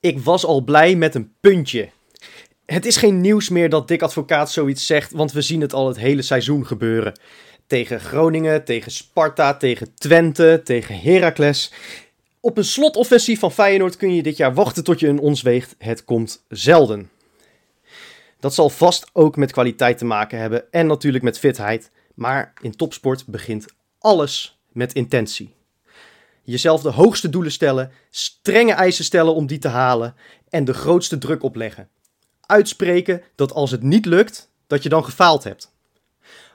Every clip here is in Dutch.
Ik was al blij met een puntje. Het is geen nieuws meer dat Dick Advocaat zoiets zegt, want we zien het al het hele seizoen gebeuren. Tegen Groningen, tegen Sparta, tegen Twente, tegen Heracles. Op een slotoffensief van Feyenoord kun je dit jaar wachten tot je een ons weegt. Het komt zelden. Dat zal vast ook met kwaliteit te maken hebben en natuurlijk met fitheid. Maar in topsport begint alles met intentie. Jezelf de hoogste doelen stellen, strenge eisen stellen om die te halen en de grootste druk opleggen. Uitspreken dat als het niet lukt, dat je dan gefaald hebt.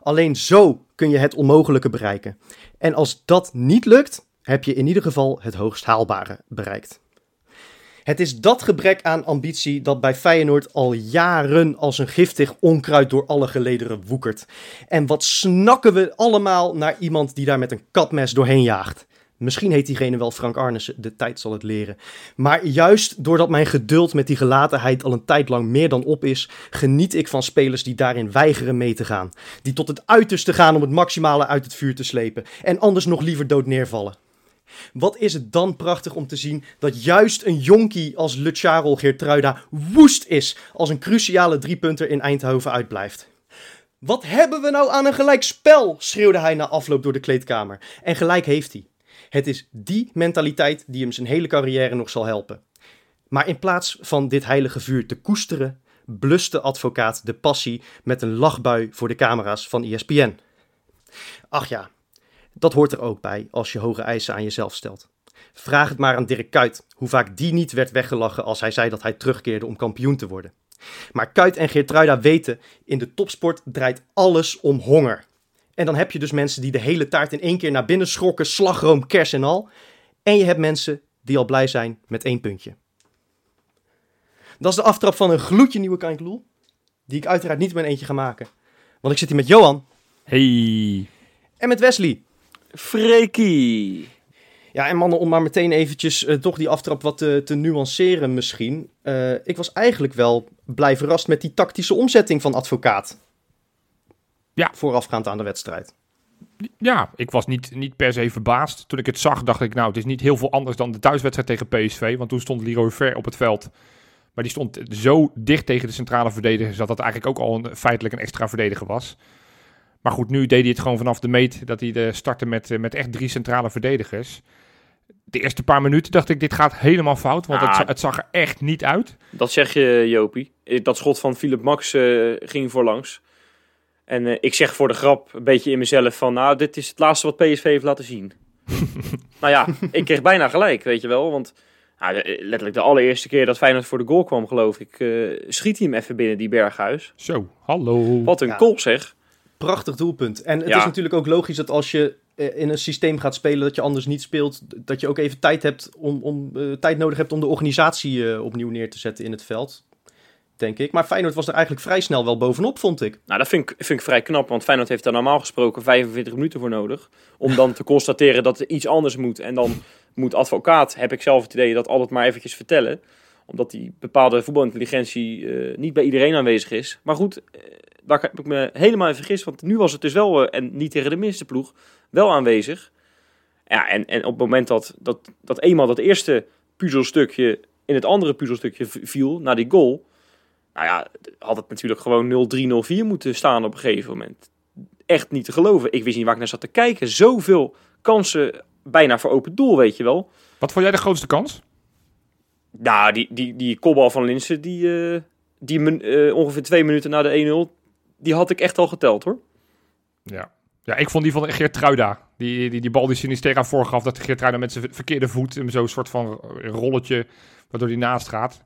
Alleen zo kun je het onmogelijke bereiken. En als dat niet lukt, heb je in ieder geval het hoogst haalbare bereikt. Het is dat gebrek aan ambitie dat bij Feyenoord al jaren als een giftig onkruid door alle gelederen woekert. En wat snakken we allemaal naar iemand die daar met een katmes doorheen jaagt. Misschien heet diegene wel Frank Arnissen, de tijd zal het leren. Maar juist doordat mijn geduld met die gelatenheid al een tijd lang meer dan op is, geniet ik van spelers die daarin weigeren mee te gaan. Die tot het uiterste gaan om het maximale uit het vuur te slepen en anders nog liever dood neervallen. Wat is het dan prachtig om te zien dat juist een jonkie als Lucharel Geertruida woest is als een cruciale driepunter in Eindhoven uitblijft. Wat hebben we nou aan een gelijk spel? schreeuwde hij na afloop door de kleedkamer. En gelijk heeft hij. Het is die mentaliteit die hem zijn hele carrière nog zal helpen. Maar in plaats van dit heilige vuur te koesteren, blust de advocaat de passie met een lachbui voor de camera's van ESPN. Ach ja, dat hoort er ook bij als je hoge eisen aan jezelf stelt. Vraag het maar aan Dirk Kuyt hoe vaak die niet werd weggelachen als hij zei dat hij terugkeerde om kampioen te worden. Maar Kuyt en Geertruida weten, in de topsport draait alles om honger. En dan heb je dus mensen die de hele taart in één keer naar binnen schrokken, slagroom, kers en al. En je hebt mensen die al blij zijn met één puntje. Dat is de aftrap van een gloedje nieuwe Kijkloel, die ik uiteraard niet in mijn eentje ga maken. Want ik zit hier met Johan Hey. en met Wesley. Freekie. Ja, en mannen, om maar meteen eventjes eh, toch die aftrap wat te, te nuanceren misschien. Eh, ik was eigenlijk wel blij verrast met die tactische omzetting van advocaat. Ja. Voorafgaand aan de wedstrijd. Ja, ik was niet, niet per se verbaasd. Toen ik het zag, dacht ik, nou, het is niet heel veel anders dan de thuiswedstrijd tegen PSV. Want toen stond Leroy Ver op het veld. Maar die stond zo dicht tegen de centrale verdedigers dat dat eigenlijk ook al een, feitelijk een extra verdediger was. Maar goed, nu deed hij het gewoon vanaf de meet dat hij de startte met, eh, met echt drie centrale verdedigers. De eerste paar minuten dacht ik, dit gaat helemaal fout, want het, Ah. het zag er echt niet uit. Dat zeg je, Jopie. Eh, Dat schot van Philip Max eh, ging voorlangs. En eh, ik zeg voor de grap een beetje in mezelf van... Nou, dit is het laatste wat PSV heeft laten zien. nou ja, ik kreeg bijna gelijk, weet je wel. Want nou, de- eh, letterlijk de allereerste keer dat Feyenoord voor de goal kwam, geloof ik... eh, schiet hij hem even binnen, die Berghuis. Zo, hallo. Wat een Ja. goal zeg. Prachtig doelpunt. En het Ja. is natuurlijk ook logisch dat als je in een systeem gaat spelen dat je anders niet speelt, dat je ook even tijd, hebt om, om, tijd nodig hebt om de organisatie opnieuw neer te zetten in het veld. Denk ik. Maar Feyenoord was er eigenlijk vrij snel wel bovenop, vond ik. Nou, dat vind ik, vind ik vrij knap, want Feyenoord heeft daar normaal gesproken 45 minuten voor nodig. Om dan te constateren dat er iets anders moet. En dan moet advocaat, heb ik zelf het idee, dat altijd maar eventjes vertellen. Omdat die bepaalde voetbalintelligentie eh, niet bij iedereen aanwezig is. Maar goed, eh, daar heb ik me helemaal in vergist. Want nu was het dus wel, eh, en niet tegen de minste ploeg, wel aanwezig. Ja, en, en op het moment dat, dat, dat eenmaal dat eerste puzzelstukje in het andere puzzelstukje viel, na die goal... Nou ja, had het natuurlijk gewoon 0-3, 0-4 moeten staan op een gegeven moment. Echt niet te geloven. Ik wist niet waar ik naar zat te kijken. Zoveel kansen bijna voor open doel, weet je wel. Wat vond jij de grootste kans? Nou, die, die, die kopbal van Linsen, die, eh, die eh, ongeveer twee minuten na de 1-0, die had ik echt al geteld hoor. Ja. Ja, ik vond die van Geertruida. Die, die, die bal die Sinisterra voorgaf, dat Geertruida met zijn verkeerde voet, hem zo'n soort van rolletje, waardoor hij naast gaat.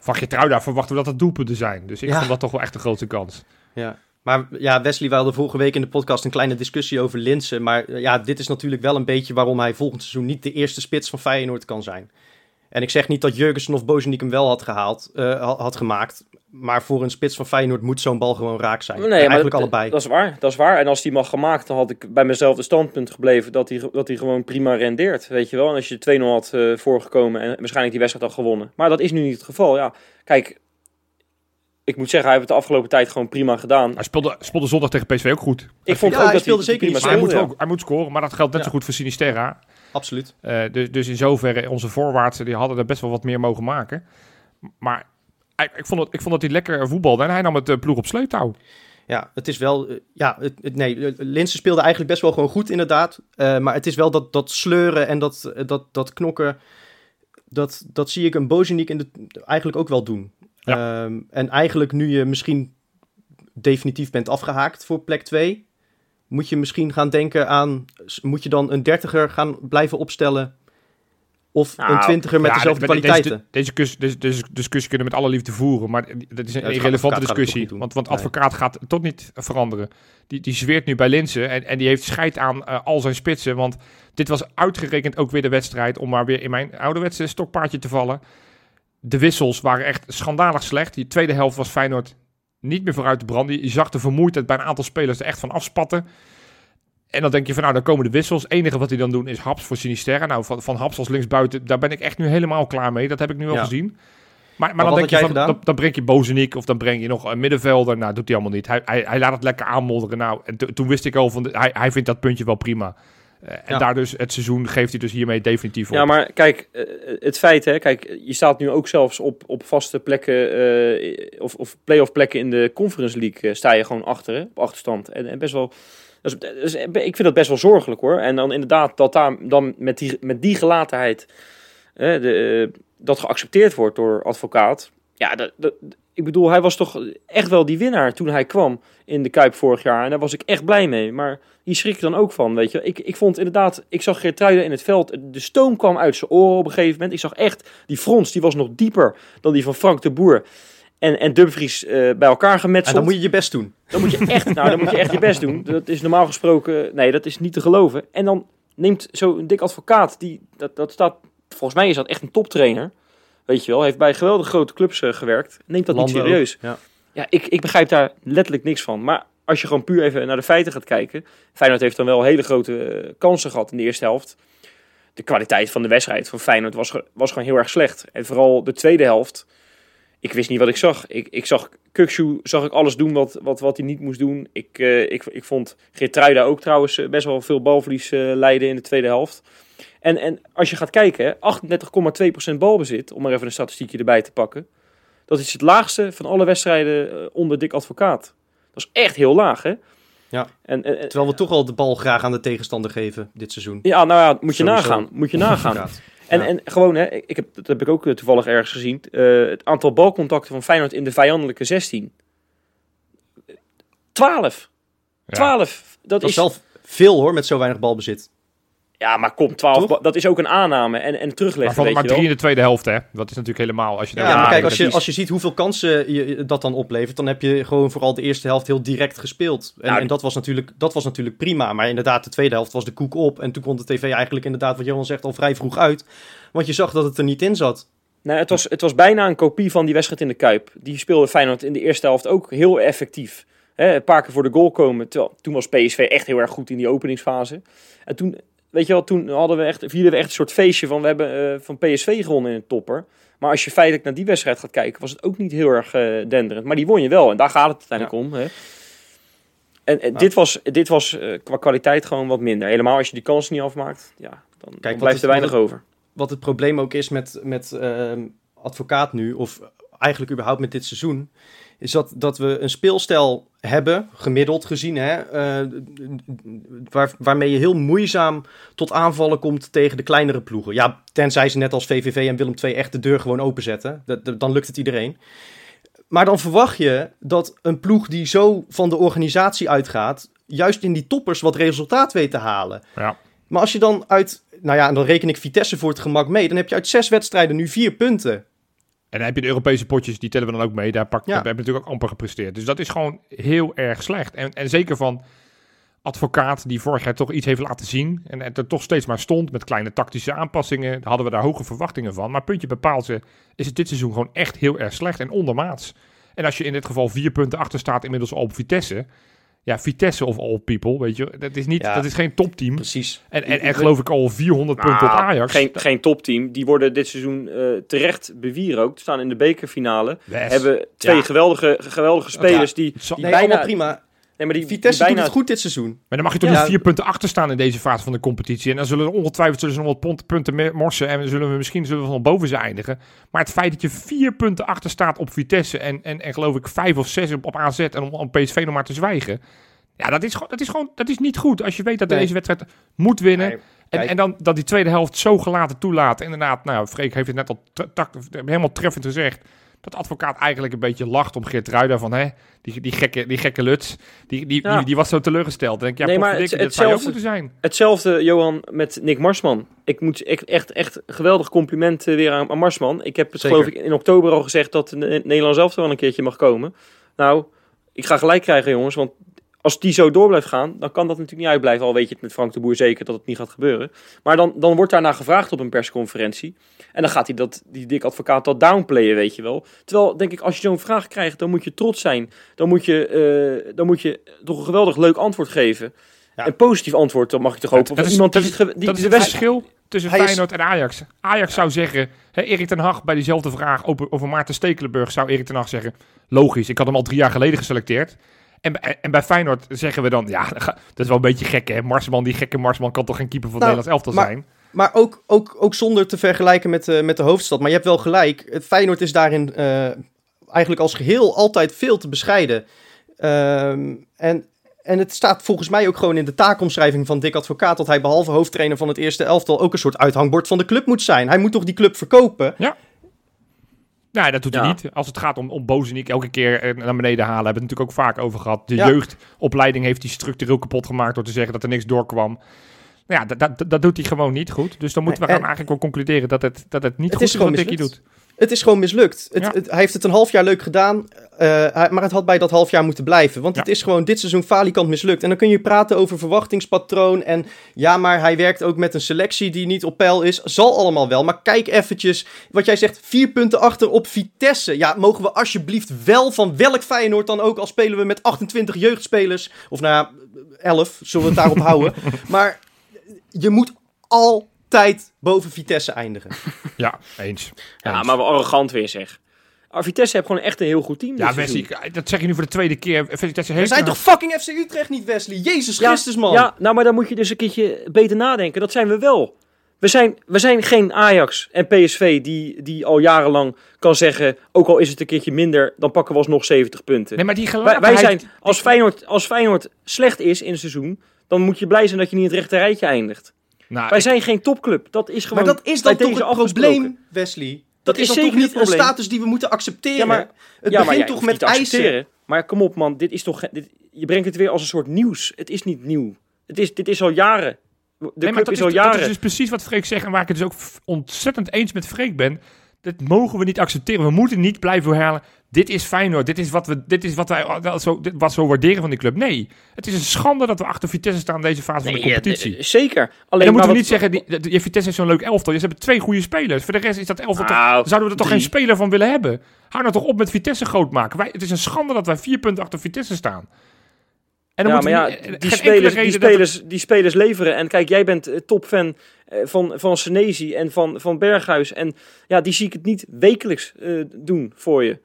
Van Geertruida verwachten we dat het doelpunten zijn. Dus ik Ja. vond dat toch wel echt de grootste kans. Ja. Maar ja, Wesley, we hadden vorige week in de podcast een kleine discussie over Linsen. Maar eh, ja, dit is natuurlijk wel een beetje waarom hij volgend seizoen niet de eerste spits van Feyenoord kan zijn. En ik zeg niet dat Jurgensen of Bozeniek hem wel had gehaald, eh, ha- had gemaakt. Maar voor een spits van Feyenoord moet zo'n bal gewoon raak zijn. maar Eigenlijk dat, allebei. Dat is waar, dat is waar. En als die mag gemaakt, dan had ik bij mezelf de standpunt gebleven dat hij, dat hij gewoon prima rendeert. Weet je wel. En als je 2-0 had eh, voorgekomen en waarschijnlijk die wedstrijd had gewonnen. Maar dat is nu niet het geval. Ja, kijk. Ik moet zeggen, hij heeft het de afgelopen tijd gewoon prima gedaan. Hij speelde, speelde zondag tegen PSV ook goed. Ik vond Ja, ook hij dat speelde hij zeker prima Maar hij moet, speelde, ook, hij moet scoren, maar dat geldt net Ja. zo goed voor Sinisterra. absoluut. Uh, dus, dus in zoverre, onze voorwaartsen, die hadden er best wel wat meer mogen maken. Maar ik, ik, vond, het, ik vond dat hij lekker voetbalde en hij nam het uh, ploeg op sleutouw. Ja, het is wel. ja, het, nee, Linse speelde eigenlijk best wel gewoon goed, inderdaad. maar het is wel dat, dat sleuren en dat, dat, dat knokken. Dat, dat zie ik een Bozeniek in de, eigenlijk ook wel doen. Ja. Um, en eigenlijk nu je misschien definitief bent afgehaakt voor plek 2, moet je misschien gaan denken aan, moet je dan een dertiger gaan blijven opstellen of nou, een twintiger met dezelfde kwaliteiten? Deze, deze, deze, deze, discussie kunnen we met alle liefde voeren, maar dat is een irrelevante discussie. Want, want advocaat gaat toch niet veranderen. Die, die zweert nu bij Linsen en, en die heeft scheid aan uh, al zijn spitsen. Want dit was uitgerekend ook weer de wedstrijd om maar weer in mijn ouderwetse stokpaardje te vallen. De wissels waren echt schandalig slecht. Die tweede helft was Feyenoord niet meer vooruit te branden. Je zag de vermoeidheid bij een aantal spelers er echt van afspatten. En dan denk je van nou, dan komen de wissels. Het enige wat die dan doen is Haps voor Sinisterra. Nou, van, van Haps als linksbuiten, daar ben ik echt nu helemaal klaar mee. Dat heb ik nu al gezien. Maar, maar, dan denk je van, dan, dan, breng je Bozeniek of dan breng je nog een middenvelder. Nou, doet hij allemaal niet. Hij, hij, hij laat het lekker aanmodderen. Nou, en toen wist ik al van, hij, hij vindt dat puntje wel prima. Uh, en daar dus het seizoen geeft hij dus hiermee definitief op. Ja, maar kijk, uh, het feit, hè, kijk, je staat nu ook zelfs op, op vaste plekken uh, of, of play-off plekken in de Conference League sta je gewoon achter, hè, op achterstand. En, en best wel, dus, dus, ik vind dat best wel zorgelijk hoor. En dan inderdaad dat daar dan met die, met die gelatenheid de, dat geaccepteerd wordt door advocaat. Ja, dat, ik bedoel, hij was toch echt wel die winnaar toen hij kwam in de Kuip vorig jaar. En daar was ik echt blij mee. Maar hier schrik ik dan ook van, weet je. Ik, ik vond inderdaad, ik zag Geertruiden in het veld. De stoom kwam uit zijn oren op een gegeven moment. Ik zag echt, die frons, die was nog dieper dan die van Frank de Boer. En, en Dumfries uh, bij elkaar gemetseld. En dan moet je je best doen. Dan moet je echt, nou, dan moet je echt je best doen. Dat is normaal gesproken, nee, dat is niet te geloven. En dan neemt zo'n dik advocaat, die, dat, dat staat, volgens mij is dat echt een toptrainer. Weet je wel, heeft bij geweldig grote clubs uh, gewerkt. Neemt dat niet serieus. ja, ja ik, ik begrijp daar letterlijk niks van. Maar als je gewoon puur even naar de feiten gaat kijken. Feyenoord heeft dan wel hele grote uh, kansen gehad in de eerste helft. De kwaliteit van de wedstrijd van Feyenoord was, was gewoon heel erg slecht. En vooral de tweede helft. Ik wist niet wat ik zag. Ik, ik zag Kukshu, zag ik alles doen wat, wat, wat hij niet moest doen. Ik, uh, ik, ik vond Geertruida ook trouwens best wel veel balverlies uh, leiden in de tweede helft. En, en als je gaat kijken, 38,2% balbezit, om maar even een statistiekje erbij te pakken. Dat is het laagste van alle wedstrijden eh, onder Dick Advocaat. Dat is echt heel laag, hè? Ja, en, en, terwijl we toch al de bal graag aan de tegenstander geven dit seizoen. Ja, nou ja, moet je nagaan. Moet je nagaan. En, en gewoon, hè, ik heb, dat heb ik ook eh, toevallig ergens gezien. Uh, het aantal balcontacten van Feyenoord in de vijandelijke 16. 12. Ja. 12. Dat, dat is zelf veel hoor, met zo weinig balbezit. Ja, maar kom, 12, dat is ook een aanname en, en terugleggen. Maar, maar drie in de tweede helft, hè? Dat is natuurlijk helemaal. Als je ja, maar kijk, als je, als je ziet hoeveel kansen je, dat dan oplevert, dan heb je gewoon vooral de eerste helft heel direct gespeeld. En, nou, en dat, was natuurlijk, dat was natuurlijk prima. Maar inderdaad, de tweede helft was de koek op. En toen kon de tv eigenlijk inderdaad, wat Johan zegt, al vrij vroeg uit. Want je zag dat het er niet in zat. Nou, het was, het was bijna een kopie van die wedstrijd in de Kuip. Die speelde Feyenoord in de eerste helft ook heel effectief. Hè, een paar keer voor de goal komen. Terwijl, toen was PSV echt heel erg goed in die openingsfase. En toen weet je wel, toen hadden we echt, vierden we echt een soort feestje van we hebben uh, van PSV gewonnen in het topper. Maar als je feitelijk naar die wedstrijd gaat kijken, was het ook niet heel erg uh, denderend. Maar die won je wel en daar gaat het uiteindelijk om. Hè. En, en dit was, dit was uh, qua kwaliteit gewoon wat minder. Helemaal als je die kans niet afmaakt, ja, dan, Kijk, dan blijft er weinig over. Wat het probleem ook is met, met ehm, advocaat nu, of eigenlijk überhaupt met dit seizoen, is dat, dat we een speelstijl hebben, gemiddeld gezien, hè, uh, waar, waarmee je heel moeizaam tot aanvallen komt tegen de kleinere ploegen. Ja, tenzij ze net als VVV en Willem II echt de deur gewoon openzetten. Dat, dan lukt het iedereen. Maar dan verwacht je dat een ploeg die zo van de organisatie uitgaat, juist in die toppers wat resultaat weet te halen. Ja. Maar als je dan uit, nou ja, en dan reken ik Vitesse voor het gemak mee, dan heb je uit zes wedstrijden nu vier punten. En dan heb je de Europese potjes, die tellen we dan ook mee. Daar pak, ja. heb je natuurlijk ook amper gepresteerd. Dus dat is gewoon heel erg slecht. En, en zeker van advocaat die vorig jaar toch iets heeft laten zien. En het er toch steeds maar stond met kleine tactische aanpassingen. Hadden we daar hoge verwachtingen van. Maar puntje bepaalt ze, is het dit seizoen gewoon echt heel erg slecht en ondermaats. En als je in dit geval vier punten achter staat inmiddels op Vitesse ja, Vitesse of all people, weet je. Dat is, niet, dat is geen topteam. Precies. En, en, en geloof ik al 400 nou, punten op Ajax. Geen, geen topteam. Die worden dit seizoen uh, terecht bewierookt. Staan in de bekerfinale. Hebben twee geweldige, geweldige spelers die, die nee, bijna... prima. Nee, maar die, Vitesse die bijna... doet het goed dit seizoen. Maar dan mag je toch Ja. niet vier punten achter staan in deze fase van de competitie. En dan zullen er ongetwijfeld zullen ze nog wat punten morsen. En zullen we misschien zullen we van boven ze eindigen. Maar het feit dat je vier punten achter staat op Vitesse. En, en, en geloof ik vijf of zes op, op AZ. En om, om PSV nog maar te zwijgen. Ja, dat is, dat is gewoon dat is niet goed. Als je weet dat Nee. deze wedstrijd moet winnen. Nee, En, en dan dat die tweede helft zo gelaten toelaat. Inderdaad, nou, Freek heeft het net al helemaal treffend gezegd. Dat advocaat eigenlijk een beetje lacht om Geert Ruida van, hè, die, die, gekke, die gekke luts. Die, die, Ja. die, die was zo teleurgesteld. Denk ik, ja, Nee, maar het- zou ook hetzelfde- moeten zijn. Hetzelfde, Johan, met Nick Marsman. Ik moet echt, echt, echt geweldig compliment eh, weer aan, aan Marsman. Ik heb het Zeker. geloof ik in oktober al gezegd dat de Nederland zelf wel een keertje mag komen. Nou, ik ga gelijk krijgen jongens, want als die zo door blijft gaan, dan kan dat natuurlijk niet uitblijven. Al weet je het met Frank de Boer zeker dat het niet gaat gebeuren. Maar dan, dan wordt daarna gevraagd op een persconferentie. En dan gaat hij dat, die dik advocaat dat downplayen, weet je wel. Terwijl, denk ik, als je zo'n vraag krijgt, dan moet je trots zijn. Dan moet je, eh, dan moet je toch een geweldig leuk antwoord geven. Ja. Een positief antwoord, dan mag je toch hopen. dat is- iemand dat die, is- het ge- die dat is de het wedstrijd- verschil tussen Hij is- Feyenoord en Ajax. Ajax zou zeggen, hè, Erik ten Hag bij diezelfde vraag over, over Maarten Stekelenburg zou Erik ten Hag zeggen, logisch, ik had hem al drie jaar geleden geselecteerd. En, bij- en bij Feyenoord zeggen we dan, ja, dat is wel een beetje gek hè. Marsman, die gekke Marsman kan toch geen keeper van het Nou, Nederlands elftal maar- zijn? Maar ook, ook, ook zonder te vergelijken met, eh, met de hoofdstad. Maar je hebt wel gelijk. Feyenoord is daarin eh, eigenlijk als geheel altijd veel te bescheiden. Ehm, en, en het staat volgens mij ook gewoon in de taakomschrijving van Dick Advocaat... dat hij behalve hoofdtrainer van het eerste elftal... ook een soort uithangbord van de club moet zijn. Hij moet toch die club verkopen? Nee, dat doet hij Ja. niet. Als het gaat om, om Bozeniek elke keer eh, naar beneden halen, hebben we het natuurlijk ook vaak over gehad. De Ja. jeugdopleiding heeft hij structureel kapot gemaakt door te zeggen dat er niks doorkwam. Nou ja, dat, dat, dat doet hij gewoon niet goed. Dus dan moeten we gaan eigenlijk wel concluderen dat het, dat het niet Het goed is is wat Dickie doet. Het is gewoon mislukt. Het, Ja. het- hij heeft het een half jaar leuk gedaan, eh, maar het had bij dat half jaar moeten blijven. Want Ja. het is gewoon dit seizoen falikant mislukt. En dan kun je praten over verwachtingspatroon en ja, maar hij werkt ook met een selectie die niet op peil is. Zal allemaal wel, maar kijk eventjes wat jij zegt, vier punten achter op Vitesse. Ja, mogen we alsjeblieft wel van welk Feyenoord dan ook, al spelen we met 28 jeugdspelers, of nou ja, 11, zullen we het daarop houden. Maar je moet altijd boven Vitesse eindigen. Ja, eens. Ja, Eens. maar wel arrogant weer zeg. Maar Vitesse heeft gewoon echt een heel goed team. Ja, Wesley, dat zeg je nu voor de tweede keer. Vitesse We heeft zijn een- toch fucking FC Utrecht niet, Wesley? Jezus Ja, Christus, man. Ja, nou, maar dan moet je dus een keertje beter nadenken. Dat zijn we wel. We zijn, we zijn geen Ajax en PSV die, die al jarenlang kan zeggen... ook al is het een keertje minder, dan pakken we alsnog 70 punten. Nee, maar die wij, wij zijn, als Feyenoord, als Feyenoord slecht is in het seizoen... dan moet je blij zijn dat je niet in het rechte rijtje eindigt. Nou, wij ik- zijn geen topclub. Dat is gewoon maar dat is dan toch deze het probleem, Wesley? Dat, Dat is, is dan zeker toch niet een status die we moeten accepteren? Ja, maar- het ja, maar begint toch met eisen? accepteren. Maar kom op man, dit is toch... Dit, je brengt het weer als een soort nieuws. Het is niet nieuw. Het is, dit is al jaren. De Nee, maar dat is al dat jaren. is dus precies wat Freek zegt en waar ik het dus ook ontzettend eens met Freek ben. Dat mogen we niet accepteren. We moeten niet blijven herhalen. Dit is Feyenoord. Dit is wat, we, dit is wat wij zo, dit, wat zo waarderen van die club. Nee, het is een schande dat we achter Vitesse staan in deze fase van de ja, competitie. d- zeker. En Alleen dan moeten we niet zeggen, die, die, die Vitesse is zo'n leuk elftal. Ze hebben twee goede spelers. Voor de rest is dat elftal toch, Nou, zouden we er toch drie. geen speler van willen hebben. Hou nou toch op met Vitesse groot maken. Wij, het is een schande dat wij vier punten achter Vitesse staan. En dan ja, moeten maar ja, niet- die, enkele spelers, die, het- spelers, die spelers leveren. En kijk, jij bent eh, topfan eh, van, van Senesi en van, van Berghuis. En ja, die zie ik het niet wekelijks eh, doen voor je.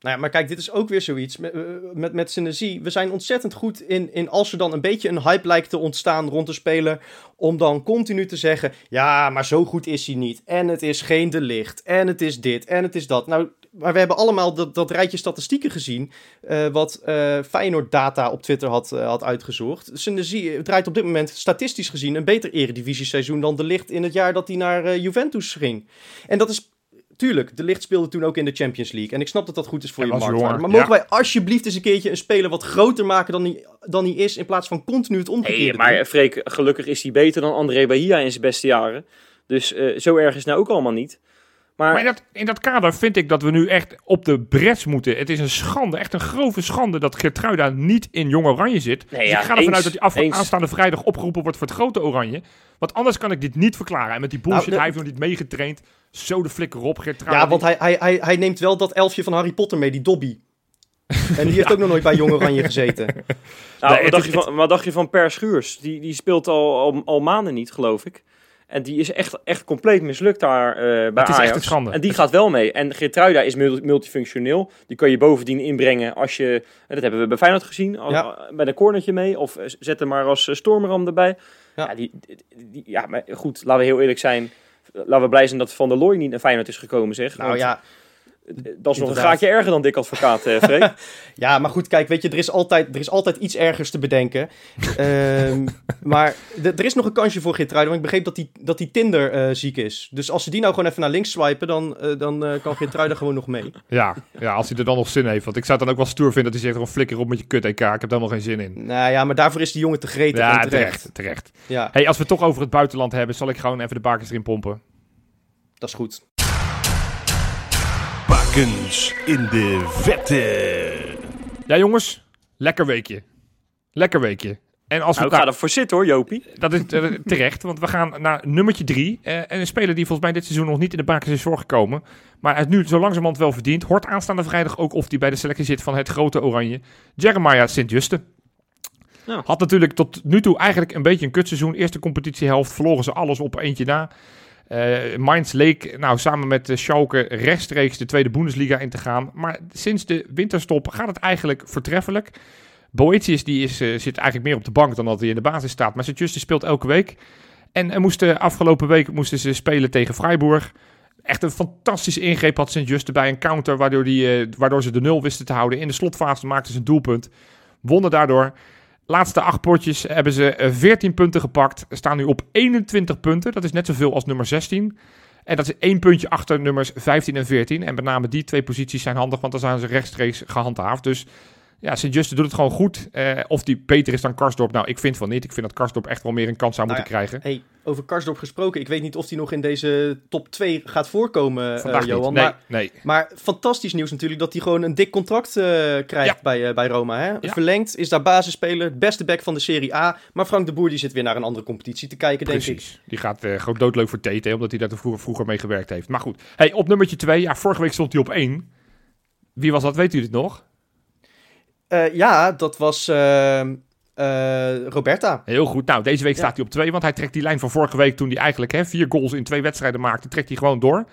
Nou ja, maar kijk, dit is ook weer zoiets met, eh, met, met. We zijn ontzettend goed in, in als er dan een beetje een hype lijkt te ontstaan rond de speler, om dan continu te zeggen, ja, maar zo goed is hij niet. En het is geen de licht. En het is dit. En het is dat. Nou, maar we hebben allemaal dat, dat rijtje statistieken gezien, eh, wat eh Feyenoord Data op Twitter had, eh, had uitgezocht. Synergie draait op dit moment statistisch gezien een beter eredivisie-seizoen dan de licht in het jaar dat hij naar Juventus ging. En dat is Tuurlijk, de licht speelde toen ook in de Champions League. En ik snap dat dat goed is voor je marktwaarde. Maar mogen ja. wij alsjeblieft eens een keertje een speler wat groter maken dan hij, dan hij is... in plaats van continu het omgekeerde Nee, maar doen? Freek, gelukkig is hij beter dan André Bahia in zijn beste jaren. Dus eh, zo erg is het nou ook allemaal niet. Maar, Maar in dat, in dat kader vind ik dat we nu echt op de bres moeten. Het is een schande, echt een grove schande dat Gertruida niet in Jong Oranje zit. Nee, dus ja, ik ga ervan eens, uit dat hij af, aanstaande vrijdag opgeroepen wordt voor het grote Oranje. Want anders kan ik dit niet verklaren. En met die bullshit, Nou, de- hij heeft nog niet meegetraind. Zo de flikker op, Gertruida. Ja, want hij, hij, hij, hij neemt wel dat elfje van Harry Potter mee, die Dobby. En die heeft ook nog nooit bij Jong Oranje gezeten. nou, Nee, wat, dacht is- je van, wat dacht je van Per Schuurs? Die, die speelt al, al, al maanden niet, geloof ik. En die is echt, echt compleet mislukt daar eh, bij Het is Ajax. echt. En die gaat wel mee. En Geertruida is mul- multifunctioneel. Die kan je bovendien inbrengen als je... Dat hebben we bij Feyenoord gezien. Als, Ja. Met een cornertje mee. Of eh, zet hem maar als eh, stormram erbij. Ja. Ja, die, ja, maar goed. Laten we heel eerlijk zijn. Laten we blij zijn dat Van der Looy niet naar Feyenoord is gekomen, zeg. Nou Want, ja, Dat is nog een graadje erger dan dik advocaat, eh Freek. ja, maar goed, kijk, weet je, er is altijd, er is altijd iets ergers te bedenken. Ehm, maar er is nog een kansje voor Geertruiden, want ik begreep dat die, dat die Tinder eh, ziek is. Dus als ze die nou gewoon even naar links swipen, dan, eh, dan eh, kan Geertruiden gewoon nog mee. Ja, ja, als hij er dan nog zin heeft. Want ik zou het dan ook wel stoer vinden dat hij zegt, gewoon flikker op met je kut EK. Ik heb daar helemaal geen zin in. Nou ja, maar daarvoor is die jongen te gretig Ja, en terecht. terecht, terecht. Ja, Hey, als we het toch over het buitenland hebben, zal ik gewoon even de bakens erin pompen. dat is goed. Bakens in de vette. Ja, jongens, lekker weekje. Lekker weekje. En als we Nou, ik het ga nou- ervoor zitten hoor, Jopie. Dat is eh, terecht, want we gaan naar nummertje drie. Eh, en een speler die volgens mij dit seizoen nog niet in de bakens is voorgekomen. Maar het nu zo langzamerhand wel verdient. Hoort aanstaande vrijdag ook of hij bij de selectie zit van het grote oranje. Jeremiah Sint-Juste. Ja. Had natuurlijk tot nu toe eigenlijk een beetje een kutseizoen. Eerste competitiehelft verloren ze alles op eentje na. Eh Mainz leek nou, samen met de Schalke rechtstreeks de tweede Bundesliga in te gaan. Maar sinds de winterstop gaat het eigenlijk vertreffelijk. Boetius die is, eh, zit eigenlijk meer op de bank dan dat hij in de basis staat. Maar Sint-Juste speelt elke week. En er moesten, afgelopen week moesten ze spelen tegen Freiburg. Echt een fantastische ingreep had Sint-Juste bij een counter... Waardoor, die, eh, waardoor ze de nul wisten te houden. In de slotfase maakten ze een doelpunt. Wonnen daardoor. Laatste acht potjes hebben ze eh, 14 punten gepakt. Staan nu op 21 punten. Dat is net zoveel als nummer 16. En dat is één puntje achter nummers 15 en 14. En met name die twee posities zijn handig, want dan zijn ze rechtstreeks gehandhaafd. Dus ja, Sint-Juste doet het gewoon goed. Eh, of die beter is dan Karsdorp, nou, ik vind van niet. Ik vind dat Karsdorp echt wel meer een kans zou Nou moeten krijgen. Hey, over Karsdorp gesproken, ik weet niet of hij nog in deze top 2 gaat voorkomen, Vandaag Johan. Nee, Maar, nee. maar fantastisch nieuws natuurlijk dat hij gewoon een dik contract eh, krijgt Ja. bij, bij Roma. Hè? Ja. Verlengd, is daar basisspeler, beste back van de Serie A. Maar Frank de Boer die zit weer naar een andere competitie te kijken, denk ik. Precies. Die gaat gewoon doodleuk voor TT, omdat hij daar vroeger, vroeger mee gewerkt heeft. Maar goed, hey, op nummertje 2. Ja, vorige week stond hij op 1. Wie was dat? Weet u het nog? Eh, ja, dat was eh, eh, Roberta. Heel goed. Nou, deze week Ja. staat hij op 2, want hij trekt die lijn van vorige week toen hij eigenlijk hè, vier goals in twee wedstrijden maakte, trekt hij gewoon door.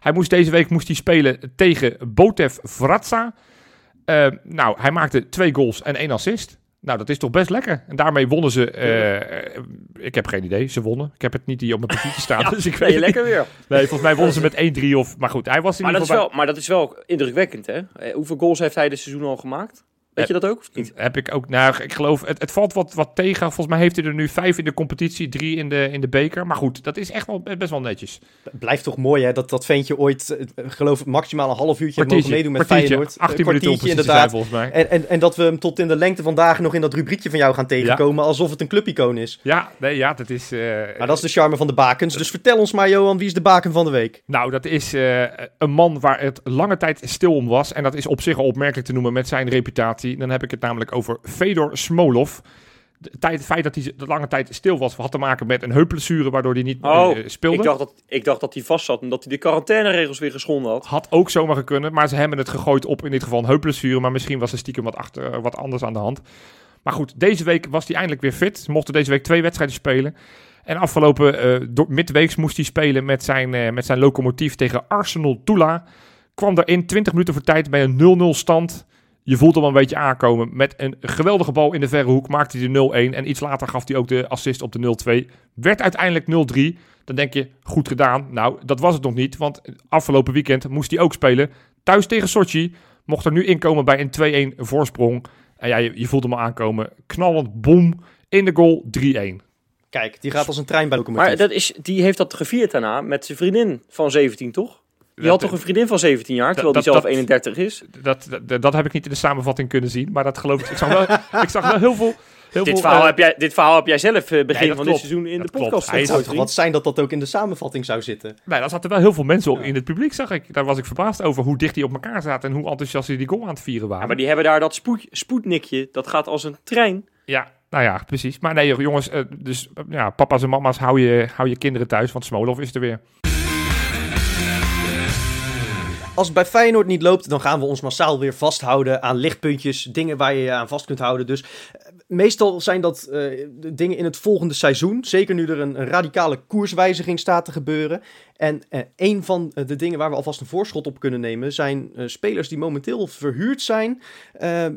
Hij moest deze week moest hij spelen tegen Botev Vratsa. Eh, nou, hij maakte twee goals en één assist. Nou, dat is toch best lekker. En daarmee wonnen ze. eh, ik heb geen idee. Ze wonnen. Ik heb het niet hier op mijn papiertje staan. Ja, dus ik weet je het niet. lekker weer. Nee, volgens mij wonnen ze met 1-3 of... Maar goed, hij was in Maar ieder dat, is geval... wel, maar dat is wel indrukwekkend, hè? Hoeveel goals heeft hij dit seizoen al gemaakt? Weet je dat ook? Of niet? Heb ik ook... Nou, ik geloof... Het, het valt wat, wat tegen. Volgens mij heeft hij er nu vijf in de competitie. Drie in de, in de beker. Maar goed, dat is echt wel, best wel netjes. Blijft toch mooi hè, dat dat ventje ooit, eh, geloof ik, maximaal een half uurtje mogen meedoen met kwartiertje. Feyenoord. 18 Een minuten inderdaad. volgens mij. En, en, en dat we hem tot in de lengte vandaag nog in dat rubriekje van jou gaan tegenkomen, alsof het een clubicoon is. Ja, nee, ja, dat is... eh, Maar dat is de charme van de bakens. Dus vertel ons maar, Johan, wie is de baken van de week? Nou, dat is eh, een man waar het lange tijd stil om was. En dat is op zich al opmerkelijk te noemen met zijn reputatie. Dan heb ik het namelijk over Fedor Smolov. Tijd, het feit dat hij de lange tijd stil was, had te maken met een heupblessure, waardoor hij niet Oh, eh, speelde. Ik dacht, dat, ik dacht dat hij vast zat en dat hij de quarantaineregels weer geschonden had. Had ook zomaar kunnen, maar ze hebben het gegooid op in dit geval een heupblessure. Maar misschien was er stiekem wat, achter, eh, wat anders aan de hand. Maar goed, deze week was hij eindelijk weer fit. Ze mochten deze week twee wedstrijden spelen. En afgelopen door, midweeks moest hij spelen met zijn, met zijn locomotief tegen Arsenal Tula. Kwam er in 20 minuten voor tijd bij een 0-0 stand. Je voelt hem al een beetje aankomen. Met een geweldige bal in de verre hoek maakte hij de 0-1. En iets later gaf hij ook de assist op de 0-2. Werd uiteindelijk 0-3. Dan denk je, goed gedaan. Nou, dat was het nog niet. Want afgelopen weekend moest hij ook spelen. Thuis tegen Sochi. Mocht er nu inkomen bij een 2-1 voorsprong. En ja, je, je voelt hem al aankomen. Knallend, boom. In de goal 3-1. Kijk, die gaat als een trein bij locomotief. Maar dat is, die heeft dat gevierd daarna met zijn vriendin van 17, toch? Dat- had toch een vriendin van 17 jaar, terwijl dat- die zelf dat- 31 is? Dat, dat, dat heb ik niet in de samenvatting kunnen zien. Maar dat geloof ik. Ik zag wel, ik zag wel heel veel... Heel Dit veel, verhaal, eh, heb jij, dit verhaal heb jij zelf eh, begin Nee, van klopt. dit seizoen in Dat de podcast Hij zou toch wat zijn dat dat ook in de samenvatting zou zitten? Nee, daar zaten wel heel veel mensen op in het publiek, zag ik. Daar was ik verbaasd over hoe dicht die op elkaar zaten en hoe enthousiast die die goal aan het vieren waren. Ja, maar die hebben daar dat spoed, spoednikje, dat gaat als een trein. Ja, nou ja, precies. Maar nee, jongens, eh, dus ja, papa's en mama's, hou je, hou je kinderen thuis, want Smolov is er weer. Als het bij Feyenoord niet loopt, dan gaan we ons massaal weer vasthouden aan lichtpuntjes, dingen waar je je aan vast kunt houden. Dus eh, meestal zijn dat eh, dingen in het volgende seizoen. Zeker nu er een radicale koerswijziging staat te gebeuren. En eh, een van eh, de dingen waar we alvast een voorschot op kunnen nemen, zijn eh, spelers die momenteel verhuurd zijn,